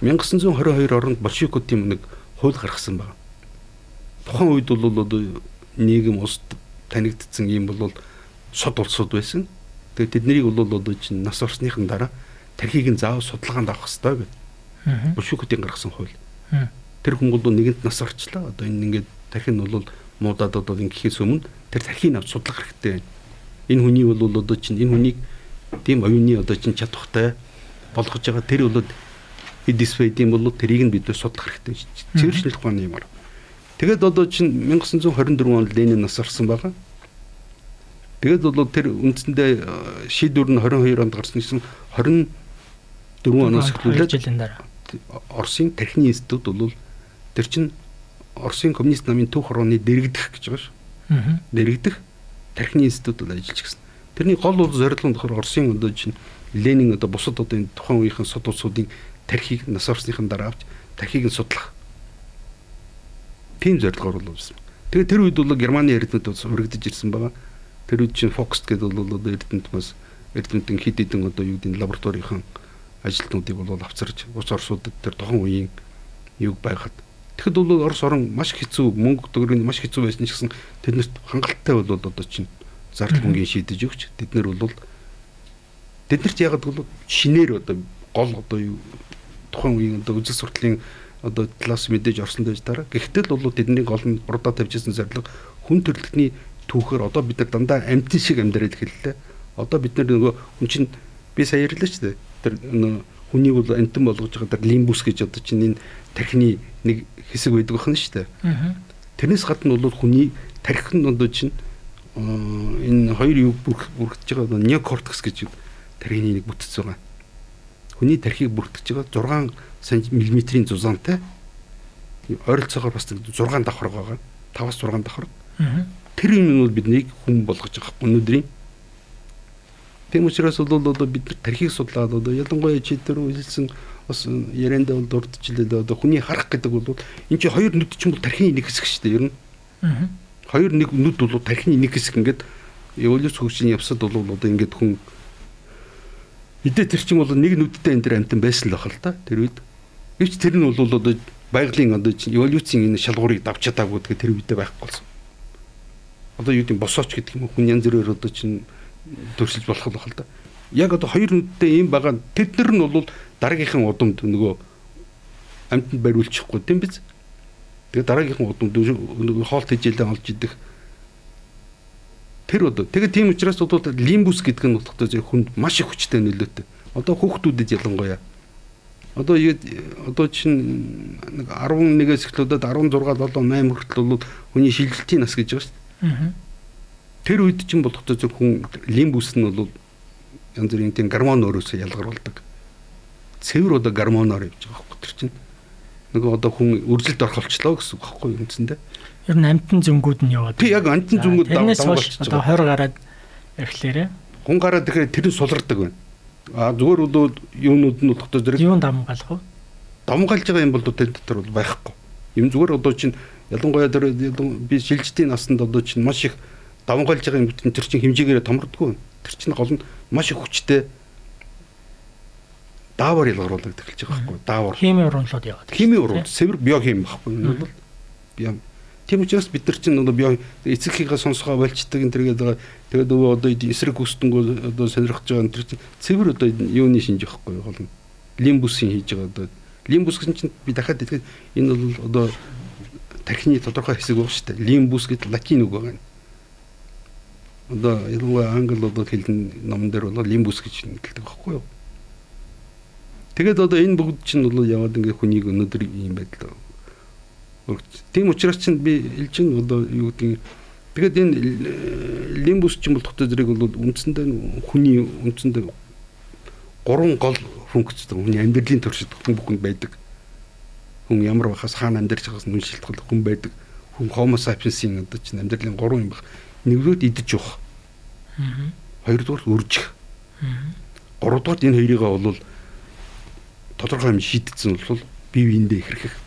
1922 онд большевикуудын нэг хууль гаргасан байна. Тухайн үед бол одоо нийгэм ус танигдсан юм бол сод улсууд байсан. Тэгээд тэднийг бол одоо чинь нас орсныхан дараа тархийг нь заав судалгаанд авах хэрэгтэй гэдэг. Большевикуудын гаргасан хууль. Тэр хүн бол нэгэнт нас орчлоо. Одоо энэ ингээд тархи нь бол муудаад одоо ингэхээс өмнө тэр тархийг авч судлах хэрэгтэй. Энэ хүний бол одоо чинь энэ хүнийг тийм оюуны одоо чинь чадвартай болгож байгаа тэр бол дисплейд юм бол тэрийг нь бид судлах хэрэгтэй. Цэвэршнэлх ухааны юмар. Тэгээд одоо чинь 1924 онд Ленин нас орсон байгаа. Тэгээд бол тэр үндсэндээ шийдвэр нь 22 онд гарсан гэсэн 24 оноос эхлүүлээд Оросын техникийн институт бол тэр чинь Оросын коммунист намын түүх орооны дэрэгдэх гэж байгаа шүү. Аа. Дэрэгдэх техникийн институт бол ажиллаж гисэн. Тэрний гол бол зорилго нь болохоор Оросын одоо чинь Ленин одоо бусад одоо энэ тухайн үеийн сод улсуудын тархийг нас орсныхан дараа авч тархийг нь судлах. Тийм зорилгоор бол байсан. Тэгээ тэр үед бол Германы эрдэнэт урагдж ирсэн байгаа. Тэр үед чинь Фокст гэдэг бол эрдэнэт бас эрдэнэтэн хид хідэн одоо юу гэдэг лабораторийн ажилтнуудыг бол авцарч ус орсуудад тэр тухайн үеийн юг байхад Тэгэхэд бол Орос орон маш хэцүү мөнгө төгрөгийн маш хэцүү байсан ч гэсэн тэднэрт хангалттай бол одоо чинь зардал мөнгөний шийдэж өгч тэд нар бол тэднэрт яг бол шинээр одоо гол одоо юу тухайн үеийн одоо үзэл суртлын одоо талаас мэдээж орсон байж дараа. Гэхдээ л бол тэдний гол нь урдаа тавьжсэн зорилго хүн төрөлхтний түүхээр одоо бид нар дандаа амтэн шиг амьдраад эхэллээ. Одоо бид нар нөгөө хүн чинь би сая ярьлаа ч тэр хүнийг бол амтэн болгож байгаа тэр лимбус гэж одоо чинь энэ тархины нэг хэсэг байдаг байна шүү дээ. Тэрнээс гадна бол хүний тархи нь одоо чинь энэ хоёр юу бүрхэж байгаа неокортекс гэж тархины нэг бүтц байгаа. Хүний тархийг бүртгэж байгаа 6 мм-ийн зузаантай ойролцоогоор бас 6 давхар байгаа. 5-аас 6 давхар. Тэр юм нь биднийг хүн болгож байгаа өнөөдрийн Тийм учраас бол одоо бид нар тархийг судлаад одоо ялангуяа чи тэр үйлсэн бас ярианд бол дурдчихлээ одоо хүний харах гэдэг бол энэ чи хоёр нүд чинь бол тархины нэг хэсэг шүү дээ ер нь. Хоёр нэг нүд бол тархины нэг хэсэг ингээд эволюц хөгжлийн явсад бол одоо ингээд хүн эдээ тэр чинь бол нэг нүдтэй энэ төр амтан байсан л бахал та тэр үед. Гэвч тэр нь бол одоо байгалийн одоо эволюцийн энэ шалгуурыг давч чадаагүй гэдэг тэр үедээ байхгүй болсон. Одоо юу гэдэг босооч гэдэг юм хүн янз бүрээр одоо чинь төрсөлж болох бахал та. Яг одоо хоёр нүдтэй юм байгаа тэд нар нь бол дараагийнхын удамд нөгөө амьтанд бариулчихгүй тийм биз? Тэгээ дараагийнхын удамд нөгөө хоолт хижээлээ олж идэх тэр одоо тэгээ тийм учраас бол лимбус гэдэг нь утгатай зэрэг хүнд маш их хүчтэй нөлөөтэй. Одоо хүүхдүүдэд ялангуяа. Одоо одоо чинь нэг 11-ээс эхлээд 16 7 8 хүртэл бол хүний шилжилтийн нас гэж байгаа шүү дээ. Тэр үед чинь болохтой зөв хүн лимбус нь бол янз бүрийн тийм гормон өөрөөсөө ялгаруулдаг цэвэр одоо гормоноор явж байгаа байхгүй тэр чинь. Нөгөө одоо хүн үржилд орхолчлоо гэсэн үг байхгүй үндсэндээ ер нь амтан зөнгүүд нь яваад тий яг амтан зөнгүүд давгаалж одоо 20 гараад ирэхлээрээ хүн гараад тэгэхээр тэр нь сулардаг байна. А зүгээр бол юунууд нь болохтой зэрэг? Юун дамгаалах вэ? Дамгаалж байгаа юм бол тэр дотор бол байхгүй. Юм зүгээр одоо чинь ялангуяа тэр би шилжилтийн насанд одоо чинь маш их давмгаалж байгаа юм тэр чинь хэмжээгээр томрдгоо тэр чинь гол нь маш их хүчтэй даавар ялгаруулдаг эхэлж байгаа байхгүй. Даавар. Хими уруулууд яваад хими уруул цэвэр биохим байхгүй энэ бол тийм учраас бид нар чинь одоо био эцэгхийнхээ сонсгоо болчдаг энэ төргээд байгаа. Тэгээд өвөө одоо эсрэг хүсдэнгөө одоо сонирхож байгаа энэ чинь цэвэр одоо юуны шинж байхгүй гол нь лимбусын хийж байгаа одоо. Лимбус гэсэн чинь би дахиад хэлэхэд энэ бол одоо тархины тодорхой хэсэг баг шүү дээ лимбус гэдэг латин үг байгаа одоо ялангуяа англи одоо хэлний номон дээр бол лимбус гэж хэлдэг байхгүй юу? Тэгээд одоо энэ бүгд чинь бол яваад ингээ хүнийг өнөөдөр ийм байдал. Тийм учраас чинь би хэлж чинь одоо юу гэдэг Тэгээд энэ лимбус ч юм бол тогтоо зэрэг бол үндсэндээ хүний үндсэндээ гурван гол функцтэй хүний амьдралын туршид хүн бүхэнд байдаг. Хүн ямар байхаас хаана амьдарч байгаас нүн шилтгэл хүн байдаг. Хүн homo sapiens-ийн одоо чинь амьдралын гурван юм баг. Нэгдүгээр идэж явах. Хоёрдугаар үржих. Гуравдугаар энэ хоёрыгаа бол тодорхой юм шийдэгдсэн бол бие биендээ ихэрхэх.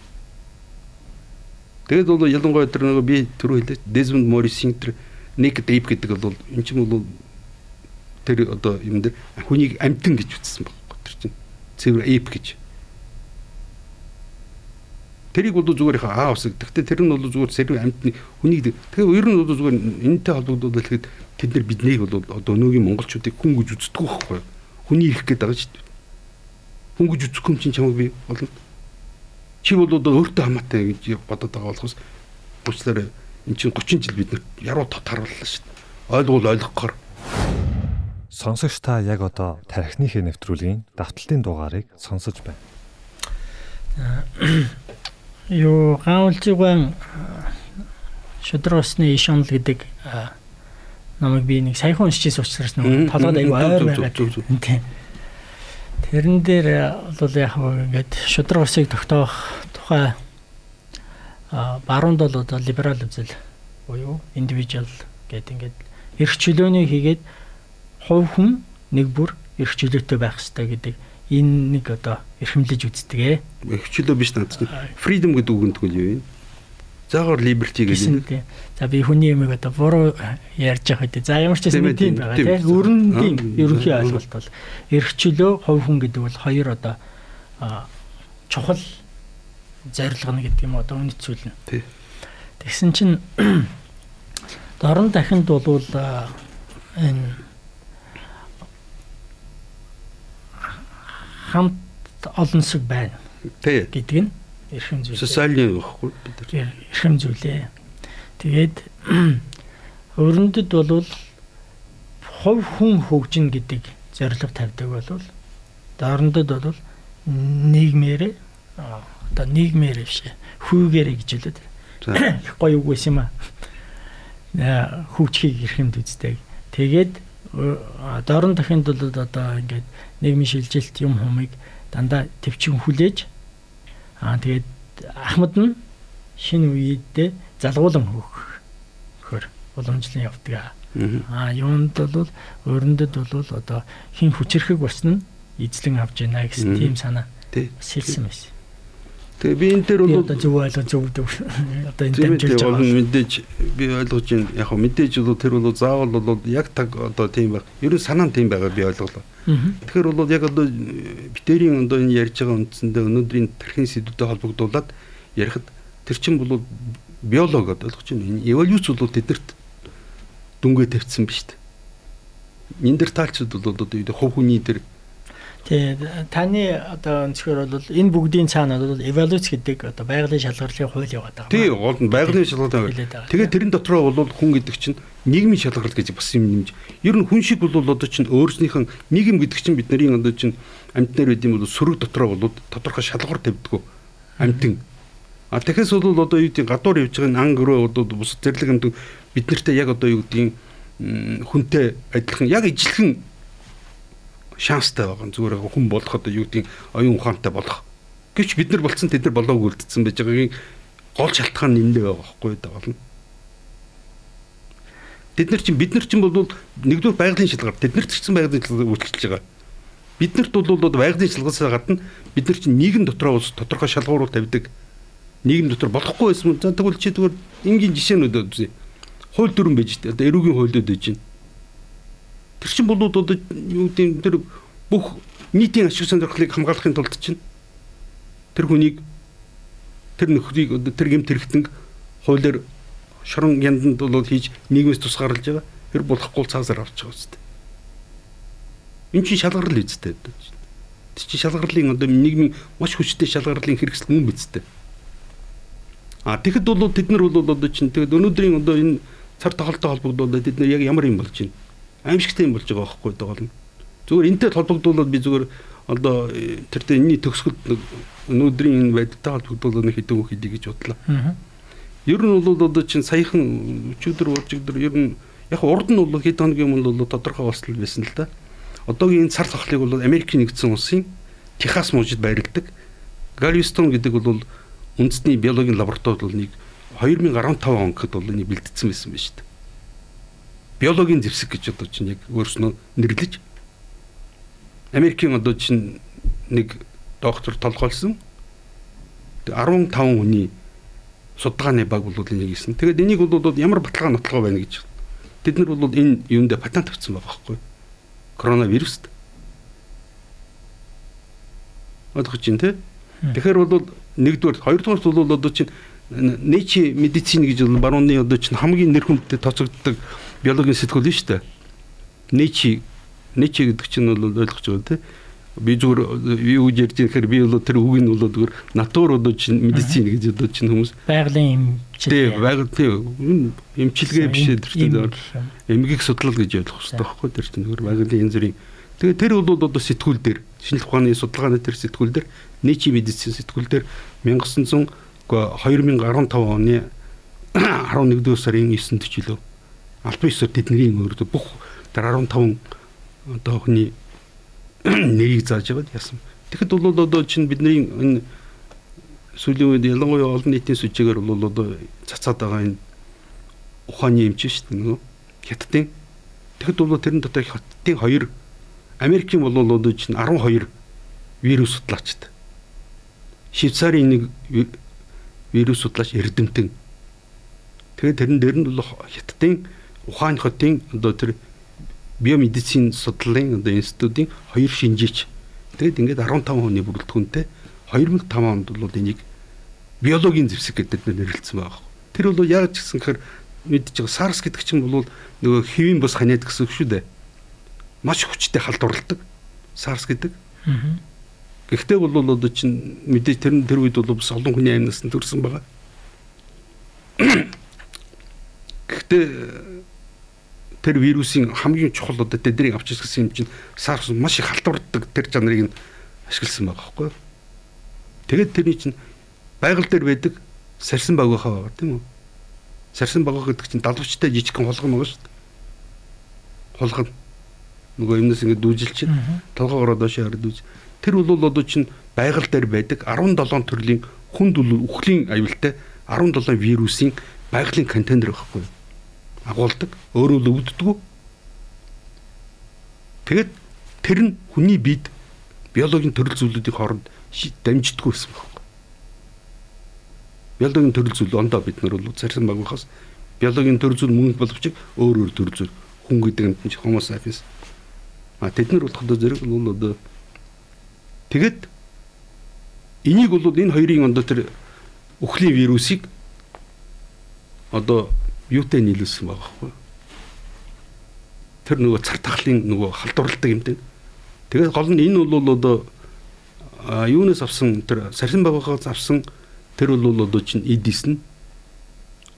Тэгээд бол ялангуяа тэр нэг би түрүү хэлээ Desmond Morris-ийн тэр Naked Ape гэдэг бол эн чинь бол тэр одоо юм дээр хүнийг амтан гэж үзсэн байхгүй тэр чинь цэвэр ape гэж. Тэрийг бол зүгээр яхаа аа усаг. Гэхдээ тэр нь бол зүгээр сэрв амтны хүнийг тэгэхээр ер нь бол зүгээр энэтэй холбогдуулаад хэлэхэд тэд нар биднийг бол одоо өнөөгийн монголчуудыг хүн гэж үздэг байхгүй хүний ирэх гээд байгаа шүү дээ. Хүн гэж үзэх юм чинь чамайг би болно чи бол одоо өөртөө хамаатай гэж бодоод байгаа болохоос уучлаарай эн чинь 30 жил бид нар яруу тот харууллаа шүү дээ. Ойлгуул ойлгохоор. Сонсогч та яг одоо тархиныхээ нэвтрүүлгийн давталтын дугаарыг сонсож байна. Юу гаулжигван шудросны ишонл гэдэг намайг би нэг саяхан уншижсэн учраас нэг толгойд аягүй ойр байгаа. Тийм. Тэрэн дээр бол яг ингээд шудраг усыг тогтоох тухай баруунд бол одоо либерал үзэл буюу индивидуал гэдэг ингээд эрх чөлөөний хийгээд хувь хүн нэг бүр эрх чөлөөтэй байх хэрэгтэй гэдэг энэ нэг одоо эрхэмлэж үздэг ээ. Эрх чөлөө биш надад. Freedom гэдэг үг нь тэгвэл юу вэ? Заагаар liberty гэдэг. За би хүний юмыг одоо буруу ярьж байгаа хэдий. За ямар ч гэсэн тийм байгаа тийм. Өрнөдийн ерөнхий ойлголт бол эрх чөлөө хувь хүн гэдэг бол хоёр одоо чухал зорилго нь гэдэг юм одоо үнэт нь. Тэгсэн чинь дорн дахинд бол энэ хамт олонсог байна. гэдэг нь эрхэм зүйл. Социалын багхгүй бид нар. Эрхэм зүйлээ. Тэгээд өрнөдөд бол хувь хүн хөгжин гэдэг зорилго тавьдаг бол доорндод бол нийгмээр одоо нийгмээр биш хүүгээр гэж хэлээд гоё үг байсан юм аа хөгжихийг эрхэмд үздэг. Тэгээд дорн дахинд бол одоо ингээд нийгмийн шилжилт юм хумыг дандаа төвчин хүлээж Аа тэгээд Ахмад нь шинэ үедээ залгуулan хөөхөр уламжлан явдаг. Аа юунд бол өрнөдөд бол одоо хин хүчрэхэг нь эзлэн авч байна гэсэн тийм санаа бас хэлсэн байсан. Тэгээ би энэ дээр бол одоо зөв ойлгож зөвдөв. Одоо энэ дамжуулж байгаа. Мэдээж би ойлгож байна. Яг хөө мэдээж бол тэр бол заавал бол яг таг одоо тийм баг. Ер нь санаа нь тийм байгаа би ойлголоо. Тэгэхээр бол яг одоо битэрийн одоо энэ ярьж байгаа үндсэндээ өнөөдрийн тархины сэдвүүдэд холбогдуулаад ярихад тэр чинь бол биологи одоо ойлгож байна. Энэ эволюц бол тэднэрт дүнгээ тавьсан биз дээ. Ниндерталчууд бол одоо хувь хүний тэр Тий таны одоо өнцгөр бол энэ бүгдийн цаана бол эволюц гэдэг одоо байгалийн шалгарлын хууль яваад байгаа. Тий гол нь байгалийн шалгарлын хууль. Тэгээд тэрэн дотроо бол хүн гэдэг чинь нийгмийн шалгарл гэж бас юм нэмж. Ер нь хүн шиг бол одоо чинь өөрснийхэн нийгэм гэдэг чинь бидний одоо чинь амьтнаар байд юм бол сөрөг дотроо бол тодорхой шалгуур тавьдггүй амьтан. А тэгэхээс бол одоо юу гэдэг гадуур явж байгаа ан гөрөө одоо бус зэрлэг амьтан бид нартай яг одоо юу гэдэг хүнтэй адилхан яг ижилхэн шанстай байгаа. Зүгээр хүн болох одоо юу гэдгийг оюун ухаантай болох. Гэвч бид нар болцсон тэд нар болоогүй үлдсэн байж байгаагийн гол шалтгаан нэндээ байгаа байхгүй дагална. Бид нар чинь бид нар чинь бол нэгдүгээр байгалийн шалгаар тэд нарт ч гэсэн байгалийн шалгаар үйлчлж байгаа. Биднэрт бол байгалийн шалгараас гадна бид нар чинь нийгэм дотроо ус тодорхой шалгуурууд тавьдаг. Нийгэм дотор болохгүй байсан. За тэгвэл чи тэгвэл энгийн жишээнүүд үзье. Хууль дүрэн байж дээ. Одоо эрүүгийн хуулиуд байж байна Тэр чин болоод одоо юу гэдэг тэр бүх нийтийн ашиг сонирхлыг хамгаалахын тулд чинь тэр хүнийг тэр нөхрийг тэр гэмт хэрэгтэн хуулиар шорон янданд бол хийж нийгмээс тусгаарлаж байгаа. Тэр болохгүй цаасаар авч байгаа үстэй. Энд чинь шалгарлал үстэй. Тэр чинь шалгарлын одоо нийгмийн маш хүчтэй шалгарлын хэрэгсэл мөн бидтэй. А тэгэхэд бол тэд нар бол одоо чинь тэгэд өнөөдрийн одоо энэ цар тахалтай холбогдуулаад тэд нар яг ямар юм болж байна аимшигтай юм болж байгаа байхгүй даа. Зүгээр энтэй холбогдуулаад би зүгээр одоо э, тэр тэ энэний төгсгөлд өнөөдрийн энэ байдалтай холбогдуулаад хэдэг үг хийдэг гэж бодлоо. Ер нь бол одоо чинь саяхан өчигдөр уужигдөр ер нь яг урд нь бол хэд хоногийн өмнө бол тодорхой болсол байсан л да. Одоогийн энэ цар тахлыг бол Америкийн нэгдсэн улсын Техас мужид байрладаг. Galveston гэдэг бол үндэсний биологийн лабораторид бол нэг 2015 он гэхэд бол энийг бэлтгэсэн байсан байна шүү дээ. Биологийн зэвсэг гэж одоо чинь яг өөрснөө нэрлэж Америкийн одоо чинь нэг доктор толгойлсон 15 хүний судалгааны баг бол энийг хийсэн. Тэгээд энийг бол ямар баталгаа нотлогоо байна гэж. Тэд нар бол энэ юунд патент авсан байгаа байхгүй. Коронавируст. Одох чинь тий. Тэгэхээр бол нэгдүгээр хоёрдугаар бол одоо чинь нэчи медицин гэж бол барууны одоо чинь хамгийн нэр хүндтэй тооцогддог биологийн сэтгүүл нь шүү дээ. Нэчи нэчи гэдэг чинь бол ойлгож байгаа тий би зүгээр юу гэж ярьж ирэхээр би бол тэр үг нь бол зүгээр натур одоо чинь медицин гэж одоо чинь хүмүүс байгалийн эмчилгээ. Тий, байгаль тий эмчилгээ биш тэр эмгэг судлал гэж ойлгох хэрэгтэй байхгүй тэр чинь зүгээр байгалийн янз бүрийн тэгээ тэр бол одоо сэтгүүл дээр шинжлэх ухааны судалгааны тэр сэтгүүл дээр нийчи медицин сэтгүүл дээр 1900 2015 оны 11 дугаар сарын 9-нд ч илүү албан ёсоор тэдний өөрөөр бүх тэр 15 одоо хүний нэрийг зааж яваад яасан. Тэгэхэд бол одоо чинь бидний энэ сүүлийн үед ялангуяа олон нийтийн сүжээгээр бол одоо цацаад байгаа энэ ухааны эмч шүү дээ нөгөө хятадын. Тэгэхэд бол тэрэн дотор хятадын хоёр Америкийн бол одоо чинь 12 вирус судлаачд. Швейцарын нэг вирус судлаач эрдэмтэн. Тэгээд тэрэн дээр нь бол хятадын Ухаан хотын одоо тэр биомедицин судлалын одоо институтын хоёр шинжээч. Тэгээд ингээд 15 хүний бүрэлдэхүүнтэй 2005 онд бол энийг биологийн зэвсэг гэдэг нэрлэлсэн байгаа. Тэр бол яг ч гэсэн гэхээр мэдж байгаа SARS гэдэг чинь бол нөгөө хэвийн бус ханиад гэсэн үг шүү дээ. Маш хүчтэй халдварладаг SARS гэдэг. Гэхдээ бол одоо чинь мэдээж тэр тэр үед бол бас олон хүний амьнаас нь төрсэн байгаа. Гэхдээ тэр вирусын хамгийн чухал одоо тэднийг авч ирсэн юм чинь SARS маш их халтурдаг тэр чанарыг нь ашигласан байгаа байхгүй юу. Тэгээд тэрний чинь байгаль дээр байдаг сарсан баг байхаа байгаа тийм үү. Сарсан баг гэдэг чинь далавчтай жижигхэн холгон байгаа шүү дээ. Холгон нөгөө юмнаас ингэ дүүжил чинь толгоогоор доош хараад дүүж. Тэр бол одоо чинь байгаль дээр байдаг 17 төрлийн хүнд үхлийн аюултай 17 вирусын байгалийн контейнер байхгүй юу агуулдаг, өөрөө л өвддөг. Тэгэд тэр нь хүний биед биологийн төрөл зүйлүүдийн хооронд дамждаггүй гэсэн байна. Биологийн төрөл зүйл ондоо бид нар бол царсан багынхаас биологийн төрөл зүйл мөнгө боловч өөр өөр төрөл зүйл хүн гэдэг нь homo sapiens. А тэд нар болох одоо зэрэг бол одоо тэгэд энийг бол энэ хоёрын ондоо тэр өхлийн вирусыг одоо юутай нийлүүлсэн байгаа хгүй. Тэр нөгөө цар тахлын нөгөө халдварладаг юм дээ. Тэгээд гол нь энэ бол одоо юунаас авсан тэр сарсан байгаагаас авсан тэр бол одоо чинь эдис нь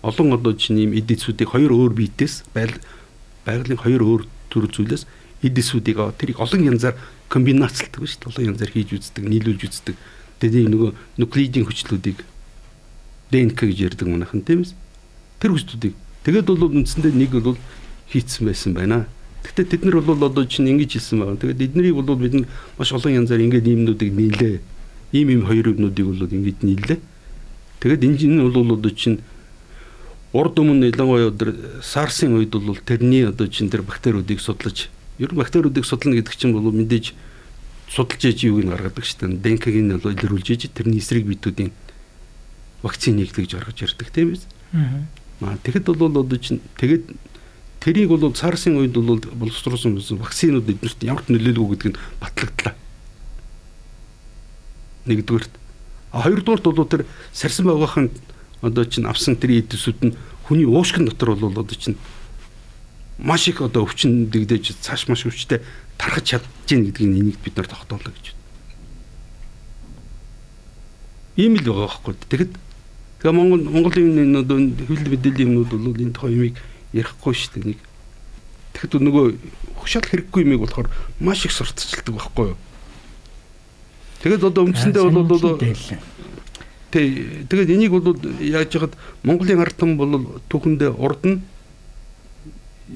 олон одоо чинь ийм эдисүүдийг хоёр өөр биетээс байгалийн хоёр өөр төр зүйлээс эдисүүдийг тэрийг олон янзаар комбинацлдаг шүү дээ. Олон янзаар хийж үздэг, нийлүүлж үздэг. Тэгээд нөгөө нуклеидийн хүчлүүдийг ДНК гэж ярьдаг манайхан тийм ээ Тэр хүчтүүдийг тэгээд бол үндсэндээ нэг бол хийцсэн байсан байна. Гэтэ тэд нар бол одоо чинь ингэж хэлсэн байгаа. Тэгээд эднийг бол бид маш олон янзаар ингэж иймнүүдийг нийлээ. Ийм ийм хоёр юмнуудыг бол ингэж нийллээ. Тэгээд энэ нь бол одоо чинь урд өмнө ялангуяа өдөр сарсын үед бол тэрний одоо чинь тэр бактериудыг судлаж ер нь бактериудыг судлана гэдэг чинь бол мэдээж судалж яж юуг нь гаргадаг шүү дээ. ДНК-г нь бол илрүүлж яж тэрний эсрэг битүүдийн вакциныг тэгж гаргаж ирдэг тийм биз. Тэгэхэд бол одоо чинь тэгээд тэрийг бол цаарсын үед бол боловсруулсан вакцинууд эднэрт ямар ч нөлөөлөгүй гэдг нь батлагдлаа. Нэгдүгээрт. А хоёрдугаарт бол тэр сарсан байгаахан одоо чинь авсан тэр эдсүүд нь хүний уушгин дотор бол одоо чинь маш их одоо өвчин дэгдэж цааш маш өвчтэй тархаж чадчихээн гэдгийг энийг бид нар тогтоолоо гэж. Ийм л байгаа байхгүй. Тэгэхэд Тэгээ Монгол Монголын одоо хэл мэдээллийн юмнууд бол энэ тухай юмыг ярихгүй шүү дээ нэг. Тэгэхэд нөгөө хөшөөл хэрэггүй юмыг болохоор маш их сурталчилдаг байхгүй юу? Тэгээд одоо үндсэндээ бол одоо Тэ тэгээд энийг бол яаж яхад Монголын ард түмэн бол түүхэндээ урд нь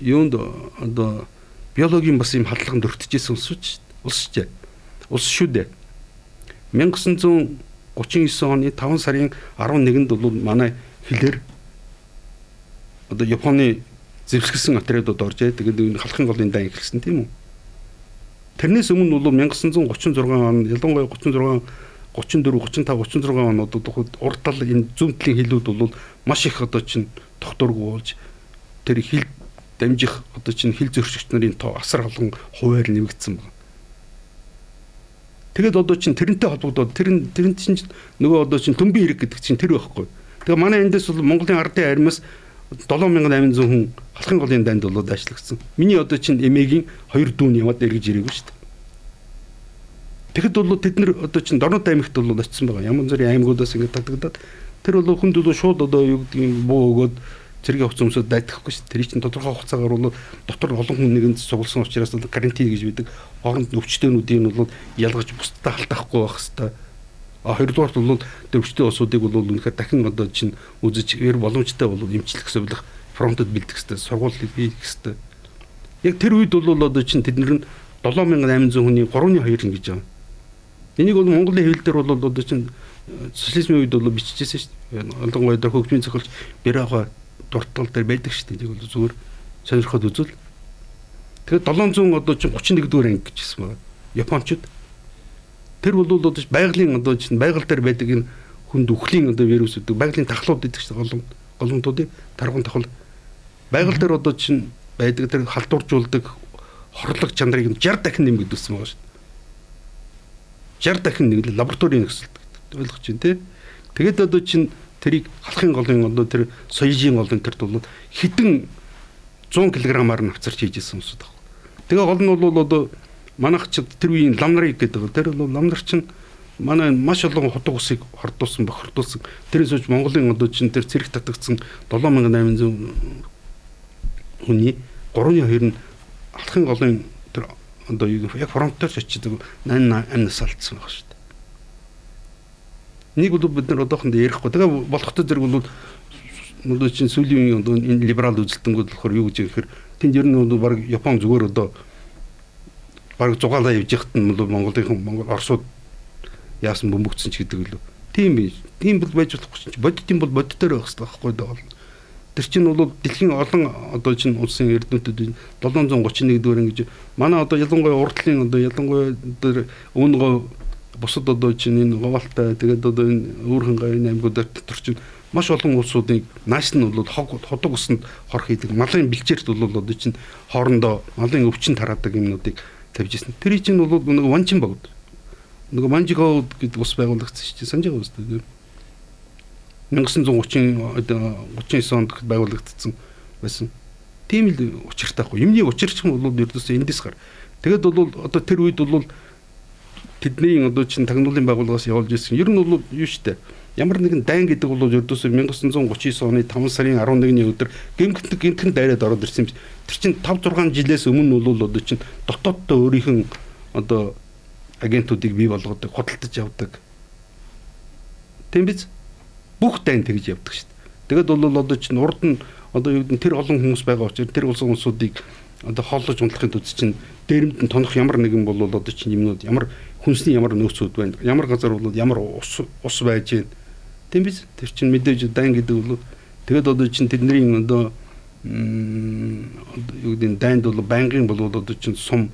юунд одоо биологийн бас юм хадлаганд өртөжсэн улс шүү ч улс шүү дээ 1939 оны 5 сарын 11-нд бол манай хилээр одоо Японы зэвсгэлсэн отрядууд орж ээ тэгээд энэ халахын голын дан эхэлсэн тийм үү Тэрнээс өмнө бол 1936 он ялангуяа 36 34 35 36 онуудад уртал энэ зүүнтлийн хилүүд бол маш их одоо чинь болж тэр хил дамжих одоо чинь хил зөрчигч нарын тоо асар олон хуваар нэмэгдсэн байна. Тэгэд одоо чинь тэрнтэй холбогдоод тэр тэрэн чинь нөгөө одоо чинь төмбийн хэрэг гэдэг чинь тэр байхгүй. Тэгээ манай эндээс бол Монголын ардын армиас 7800 хүн халахын голын данд болоод ажиллагдсан. Миний одоо чинь эмээгийн хоёр дүүн яваад эргэж ирээгүй шүү дээ. Тэгэхэд бол тэд нар одоо чинь Дорнод аймагт бол очсон байгаа. Ямар зүрийн аймагудаас ингээд татагдаад тэр бол хүнд бол шууд одоо юу гэдгийг буу өгөөд цэргийн хувцас өмсөд дайтахгүй шүү. Тэр чинь тодорхой хугацаагаар бол дотор олон хүн нэгэнд цугласан учраас карантин гэж бидэг. Хооронд өвчтөнүүдийн бол ялгаж бусдад халтаахгүй байх хэвээр. А хоёрдугаарт бол тэр өвчтөн усуудыг бол үнэхээр дахин одоо чинь үзэж ер боломжтой бол эмчлэх зөвлөх фронтод бэлдэх хэвээр сургууль хийх хэвээр. Яг тэр үед бол одоо чинь тэднэр нь 7800 хүний 3.2 ингэж байгаа Энийг бол Монголын хэвлэл дээр бол одоо чинь социализмын үед бол биччихсэн шүү дээ. Олонгой дээр хөгжмийн цохилж Бэрага дуртгал дээр байдаг шүү дээ. Бол зүгээр сонирхоод үзвэл. Тэгэхээр 700 одоо чинь 31 дугаар анги гэжсэн байна. Япончууд тэр бол одоо байгалийн одоо чинь байгаль дээр байдаг энэ хүнд үхлийн одоо вирус гэдэг байгалийн тахлууд гэдэг чинь голом голомтуудын тарган тахал байгаль дээр одоо чинь байдаг тэр халдваржуулдаг хорлог чанарыг 60 дахин нэмэгдүүлсэн байгаа шүү 60 дахин нэг лабораторийн нөхцөлд ойлгож байна тий. Тэгээд одоо чинь тэрийг халахын голын одоо тэр соёжийн голын тэр бол хідэн 100 кг-аар нь авцарч хийжсэн юмсууд баг. Тэгээ гол нь бол одоо манайх ч тэр үеийн лам нарыг гэдэг. Тэр бол лам нар чинь манай маш олон худаг усыг хордуулсан бохирдуулсан. Тэрээс үүж Монголын одоо чинь тэр цэрэг татагдсан 7800 хүний 3.2 нь алхын голын одоо яг фронтоор ч очиж 88 нас алдсан байх шүү дээ. Нэг бол бид нар одоохондоо ярихгүй. Тэгээ болохтой зэрэг бол одоо чинь сүүлийн одоо энэ либерал үзэлтэнгүүд болохоор юу гэж ихээр тэнд ер нь бол баг Япон зүгээр одоо баг зугаалаа явж яхад нь бол Монголынхан Монгол Оросууд яасан бөмбөгцсөн ч гэдэг лөө. Тийм биш. Тийм бол байж болохгүй чинь бодит юм бол бодит дээр байх хэрэгтэй байхгүй даа. Тэр чинь бол дэлхийн олон одоо чинь улсын эрдэмтдүүд 731 дугаар ингэж манай одоо ялангуяа урдлын одоо ялангуяа тэр өвнгөө бусад одоо чинь энэ говалтай тэгээд одоо энэ өөрхөн гавийн аймагуудаар дотор чинь маш олон улсуудыг нааш нь бол хог ходог усанд хор хийдэг малын бэлчээрт бол одоо чинь хоорондоо малын өвчин тараадаг юмнуудыг тавьж ирсэн. Тэр чинь бол нэг ванчин богд. Нэг манжигоо гэдэг ус байгуулагдсан чинь санаж байгаа үстэй. 1930 39 онд байгуулагдсан байсан. Тийм л учиртай хгүй. Юмний учирч нь бол ердөөсөө эндээс гар. Тэгэд бол одоо тэр үед бол тэдний одоо чин тагнуулын байгууллагаас явуулж ирсэн. Ер нь бол юу штэ. Ямар нэгэн дайн гэдэг бол ердөөсөө 1939 оны 5 сарын 11-ний өдөр гэмгэнтэг гинтгэн дайраад ороод ирсэн юм. Тэр чин 5 6 жилээс өмнө бол одоо чин дотооддоо өөрийнх нь одоо агентуудыг бий болгодог, худалдаж явдаг. Тийм биз? бүх дайн тэгж явдаг шүү дээ. Тэгэд бол одоо чинь урд нь одоо юу гэдэг тэр олон хүмүүс байгаа учраас тэр улсын хүмүүсүүдийг одоо хооллож унтлахын тулд чинь дээрэмд нь тонох ямар нэгэн бол одоо чинь юмнууд ямар хүнсний ямар нөөцүүд байна. Ямар газар бол ямар ус ус байж гэн. Тийм биз? Тэр чинь мэдээж дайн гэдэг бол тэгэд одоо чинь тэдний одоо юу гэдэг дайнд бол байнгын бол одоо чинь сум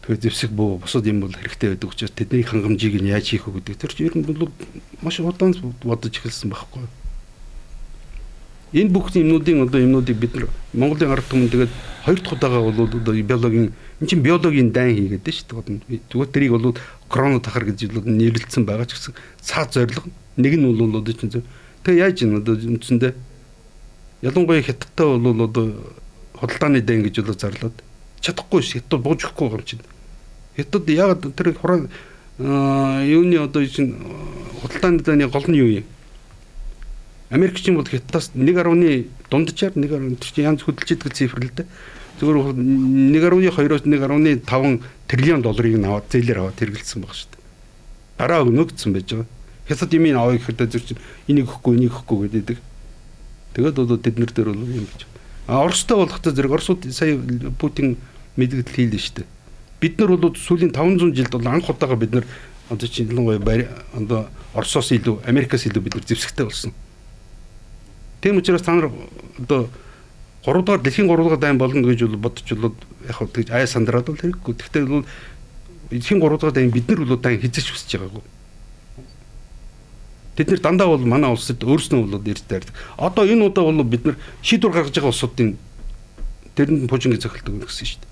Тэгэхээр зэвсэг буу бусад юм бол хэрэгтэй байдаг учраас тэдний хангамжийг нь яаж хийх вэ гэдэг тэр чинь ер нь бол маш удаан бодож эхэлсэн байхгүй. Энэ бүх юмнуудын одоо юмнуудыг бид нар Монголын ард түмэн тэгээд хоёр дахь удаага бол одоо биологийн эн чинь биологийн дайн хийгээд дээ шүү дээ. Зүгээр тэрийг бол корона тахар гэж нэрлэлсэн байгаа ч гэсэн цаад зориг нэг нь бол одоо чинь тэгээ яаж юм одоо үндсэндээ ялангуяа хятадтай бол одоо худалдааны дайн гэж бол зарлаад чадахгүй хятад бууж өгөхгүй юм чинь Хятад яг тэр хураа юуны одоо чинь худалдааны дааны гол нь юу юм? Америкчин бол хятадаас 1.1 дунджаар 1.1 тэр чинь янз хөдөлж идэг цифр л дээ. Зөвхөн 1.2-оос 1.5 триллион долларыг аваад зээлэр аваад хэрэгэлсэн баг шүү дээ. Дараа өгнөгдсөн байж байгаа. Хятад юм аваа гэхэд зөв чинь энийг өгөхгүй энийг өгөхгүй гэдэг. Тэгээд бол тэд нар дээр бол юм гэж. А Оростой болохтой зэрэг Оросууд сая Путин мэдгдэл хийлээ шүү дээ. Бид нар бол сүүлийн 500 жилд бол анх удаага бид нар одоо чинь ялангуяа одоо Оросоос илүү Америкаас илүү бид нар зэвсэгтэй болсон. Тийм учраас та нар одоо 3 дугаар дэлхийн 3 дугаар дайн болно гэж бол бодож бол яг хөө тэгж ая сандраад бол хэрэггүй. Гэхдээ бол дэлхийн 3 дугаар дайн бид нар бол дайн хизэж хүсэж байгаагүй. Тэд нэр дандаа бол манай улсад өөрснөө болоод ирж таардаг. Одоо энэ удаа бол бид нар шийдвэр гаргаж байгаа улсуудын тэрэнд пужингийн цохилдог гэсэн шүү дээ.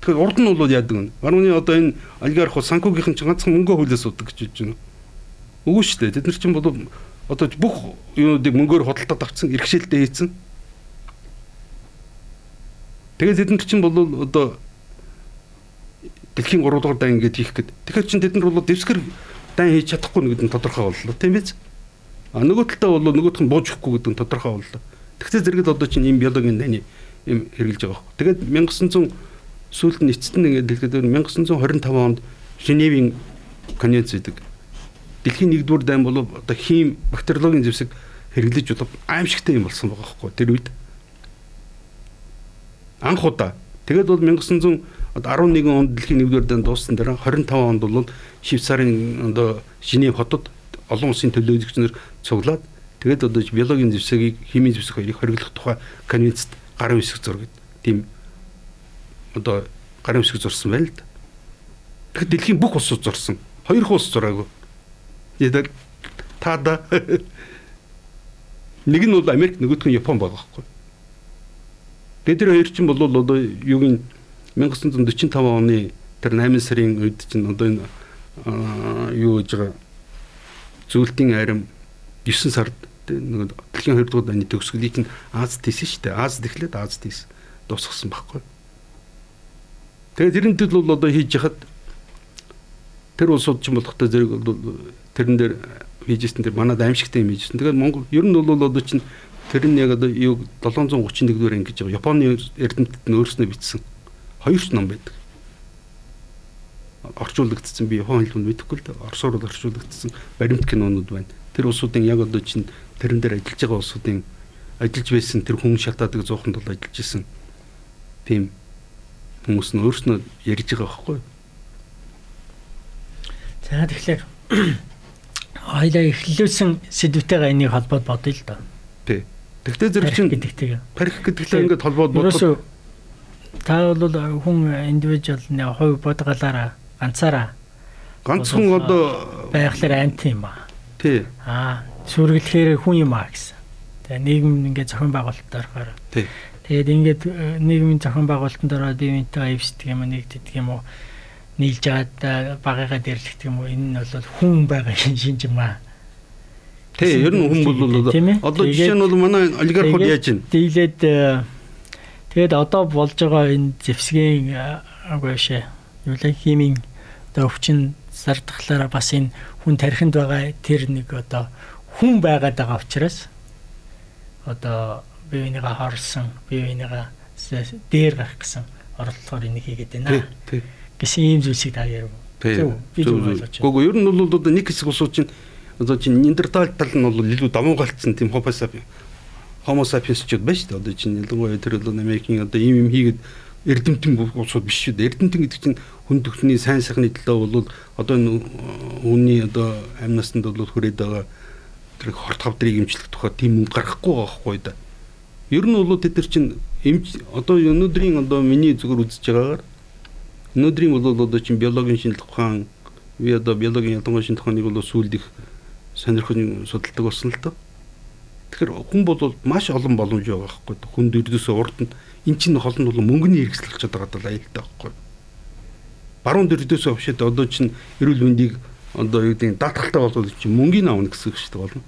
Тэгэхээр урд нь бол яадаг вэ? Барууны одоо энэ олигарх бол санкугийнхэн ч ганцхан мөнгө хөлөөс удаг гэж хэлж байна. Үгүй шүү дээ. Тэд нар чинь бол одоо бүх юунуудыг мөнгөөр худалдаад авцсан, иргэшээлтэй хийцэн. Тэгээд тэд нар чинь бол одоо дэлхийн 3 дугаар дай ингэж хийх гээд. Тэгэхээр чин тэд нар бол дэвсгэр дан хийж чадахгүй гэдэг нь тодорхой боллоо тийм биз? А нөгөө талдаа бол нөгөөх нь бууж өгөхгүй гэдэг нь тодорхой боллоо. Тэгвэл зэрэгэл одоо чинь ийм биологийн дайны юм хэрэгжилж байгаа хөөх. Тэгээд 1900 сүүлд нь эцэст нь ингээд хэлгээд 1925 онд Женевийн конвенц гэдэг дэлхийн нэгдүгээр дайн бол одоо хим бактериологийн зэвсэг хэрэглэж болов аимшигтай юм болсон байгаа хөөх тэр үед. Анх удаа. Тэгээд бол 1900 11 онд дэлхийн нэгдүгээр дан дууссан дараа 25 онд бол Швейцарын одоо Женев хотод олон улсын төлөөлөгчнөр цуглаад тэгээд одоо биологийн зэвсэгийг химийн зэвсэг хоёрыг хориглох тухай конвенцэд гарын хэсэг зураг тийм одоо гарын хэсэг зурсан байл л да. Тэгэхээр дэлхийн бүх улсууд зурсан. Хоёр улс зураагүй. Тэгээд таада нэг нь бол Америк нөгөөх нь Япон байгаа байхгүй. Тэгээд тэр хоёр чинь бол одоо юугийн 1945 оны тэр 8 сарын үед чинь одоо энэ юу гэж байгаа зүйлтийн арим 9 сард нэг дэлхийн 2 дугаар дайны төгсгөлийг чинь Аз тийсэн шүү дээ. Аз тэхлээд Аз тийс дуусгасан байхгүй. Тэгээд тэрнтэд бол одоо хийж яхад тэр улсууд ч болохтой зэрэг бол тэрэн дээр хийжсэн тэр манад аимшигтай юм хийжсэн. Тэгээд Монгол ер нь бол одоо чинь тэр нь яг одоо юу 731 дугаар ангиж байгаа. Японы эрдэмтэд нь өөрснөө бичсэн хоёр ч ном байдаг. Орчуулагдсан би япон хэлбэнд мэдэхгүй л дээ. Оросоор бол орчуулагдсан баримт кинонууд байна. Тэр улсуудын яг одоо чинь тэрэн дээр ажиллаж байгаа улсуудын ажиллаж байсан тэр хүн шатаадаг зууханд бол ажиллаж исэн тийм хүмүүс нь өөрснөө ярьж байгаа байхгүй? За тэгэхээр хоёлаа эхлүүлсэн сэдвтэйгээ энийг холбоод бодъё л доо. Тий. Тэгтээ зэрэг чинь гэдэгтэйгээ. Парих гэдэгтэй ингээд холбоод бодоход та бол хүн индивидуал нэг хувь бодгалаараа ганцаараа ганцхан одоо байхлаар амт юм аа. Тий. Аа, сүргэлэхээр хүн юм аа гэсэн. Тэгээ нийгэм ингээд зохион байгуулалтаар орохоор. Тий. Тэгээд ингээд э, нийгмийн зохион байгуулалтанд ороод бивэнтэй эвсдэг юм нэгддэг юм уу? Нийлж аваад багыгаа дэрлэгдэх юм уу? Энэ нь бол хүн байгаа шинж юм аа. Тий, ер нь хүн бол одоо жишээ нь бол манай олигархууд яаж ийн? Дийлээд Тэгээд одоо болж байгаа энэ зэвсгийн агашаа юу л химийн одоо өвчин зардахлаараа бас энэ хүн тархинд байгаа тэр нэг одоо хүн байгаад байгаа учраас одоо бие бинийгаа хорлсон бие бинийгаа дээр гарах гэсэн оролдлогоор энийг хийгээд байна. Гэсэн ийм зүйлсийг та ярив. Зөв. Гүг ер нь бол одоо нэг хэсэг улсууд чинь одоо чинь Нидертал тал нь бол илүү давуу галтсан тийм хопасап Homo sapiens-чуд байна шүү дээ. Одоо чинь ялангуяа тэр бол Америкийн одоо ийм юм хийгээд эрдэмтэн улсууд биш шүү дээ. Эрдэмтэн гэдэг чинь хүн төгсний сайн сайхны төлөө бол одоо үнний одоо амнасанд бол хүрээд байгаа тэр хорт хавдрыг имжлэх тухай тийм үнд гарахгүй байгаа хгүй да. Ер нь бол тэд нар чинь эмч одоо өнөөдрийн одоо миний зүгээр үзэж байгаагаар өнөөдрийн бол одоо чинь биологийн шинжилгээ ухаан би одоо биологийн ялангуяа шинжилгээ ухааныг бол сүүлд их сонирхож судалдаг болсон л доо. Тэгэхээр хүн бол маш олон боломж байгаа байхгүй. Хүн дөрдөөсөө урд нь эн чинь хол нь бол мөнгөний хэрэгсэл болчиход байгаа даа аюултай байхгүй. Баруун дөрдөөсөө авшид одоо чинь эрүүл мэндийг одоо юу гэдэг даатгалтай болоод чинь мөнгөний авна гэсэн дээ болно.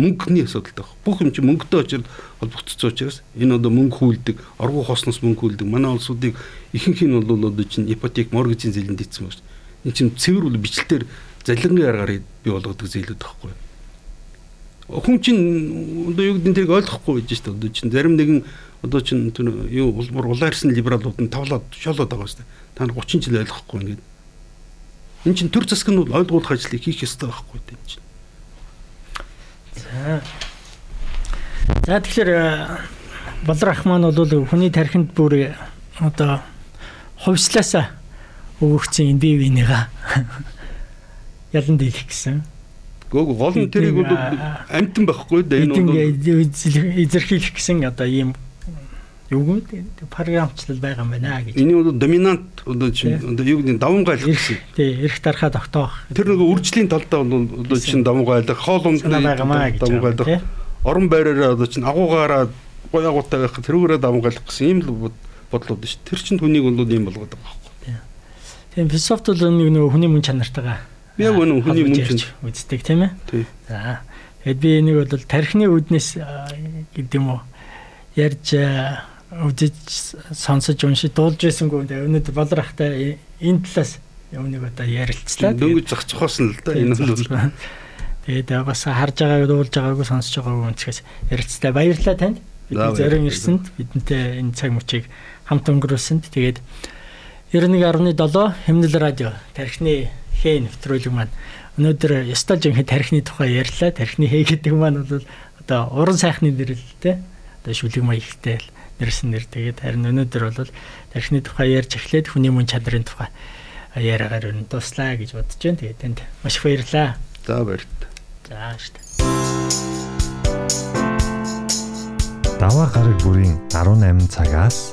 Мөнгөний асуудалтай баг. Бүх юм чинь мөнгөтэй очил холбогдсон учраас энэ одоо мөнгө хүлдэг, оргуу хосноос мөнгө хүлдэг. Манай улсуудыг ихэнх нь бол одоо чинь ипотек, моргежийн зээлэнд ийцсэн байна. Энд чинь цэвэр бол бичлэлээр залингийн аргаар бий болгодог зээлүүд байхгүй хүн чинь одоо юу гэдэг нь тэрийг ойлгохгүй байж шүү. Одоо чинь зарим нэгэн одоо чинь тэр юу улбар улаарсан либералууд нь тавлаад шолоод байгаа шүү. Та нар 30 жил ойлгохгүй ингээд. Энд чинь төр засаг нь бол ойлгуулах ажлыг хийх ёстой байхгүй дээ чинь. За. Тэгэхээр Болор ах маань бол хүний тархинд бүр одоо хувьслаасаа өгөгдсөн энэ бие биенийга ялан дийлэх гэсэн. Гөг гол нь тэрийг бол амтан байхгүй дээ энэ бол эзэрхийлэх гэсэн одоо ийм юу гэдэг програмчлал байгаа юм байна гэж. Энэ бол доминант одоо чинь юу гэдэг даван гайлах гэсэн. Тий, эрх дарахаа тогтоох. Тэр нөгөө үржлийн талдаа бол одоо чинь даван гайлах, хоол ундны даван гайлах, орон байраараа одоо чинь агуугаараа гоё агуутай байх тэрүүгээрээ даван гайлах гэсэн ийм л бодлууд шүү. Тэр чинь хүнийг бол ийм болгоод байгаа байхгүй. Тийм философт бол нэг нөгөө хүний мөн чанартайгаа яг үнэн хүний мөн чанар үздэг тийм ээ. За. Тэгэд би нэг бол тархины үднэс гэдэг юм уу ярьж үзэж сонсож уншиж дуулж байсангүй өнөөдөр болрахтай энэ талаас өмнөг одоо ярилцлаа. Дөнгөж зах цохоос нь л да энэ бол. Тэгээд бас харж байгааг дуулж байгаагүй сонсож байгаагүй өнцгөөс ярилцлаа. Баярлалаа танд. Бидний зорин ирсэнд бидэнтэй энэ цаг мөчийг хамт өнгөрүүлсэнд тэгээд 91.7 Хэмнэл радио тархины хээ нэвтрүүлэг маань өнөөдөр ястал жинхэнэ тархины тухай ярьлаа. Тархины хээ гэдэг маань бол одоо уран сайхны нэрлэлтэй одоо шүлэг маягтай нэрсэн нэр тэгээд харин өнөөдөр бол тархины тухай ярьж эхлээд хүний мөн чадрын тухай яриагаар өн дуслаа гэж бодож байна. Тэгээд танд маш их баярлалаа. За баярлалаа. За штэ. Даваа гараг бүрийн 18 цагаас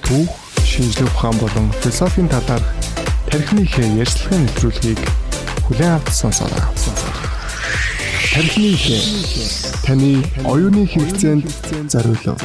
түүх, шинжлэх ухаан болон философийн талаар тархины хэ ярьцлагын нэвтрүүлгийг хүлээн авч сонсоорой. Тархины хэ таны оюуны хэрэгцээнд зориулав.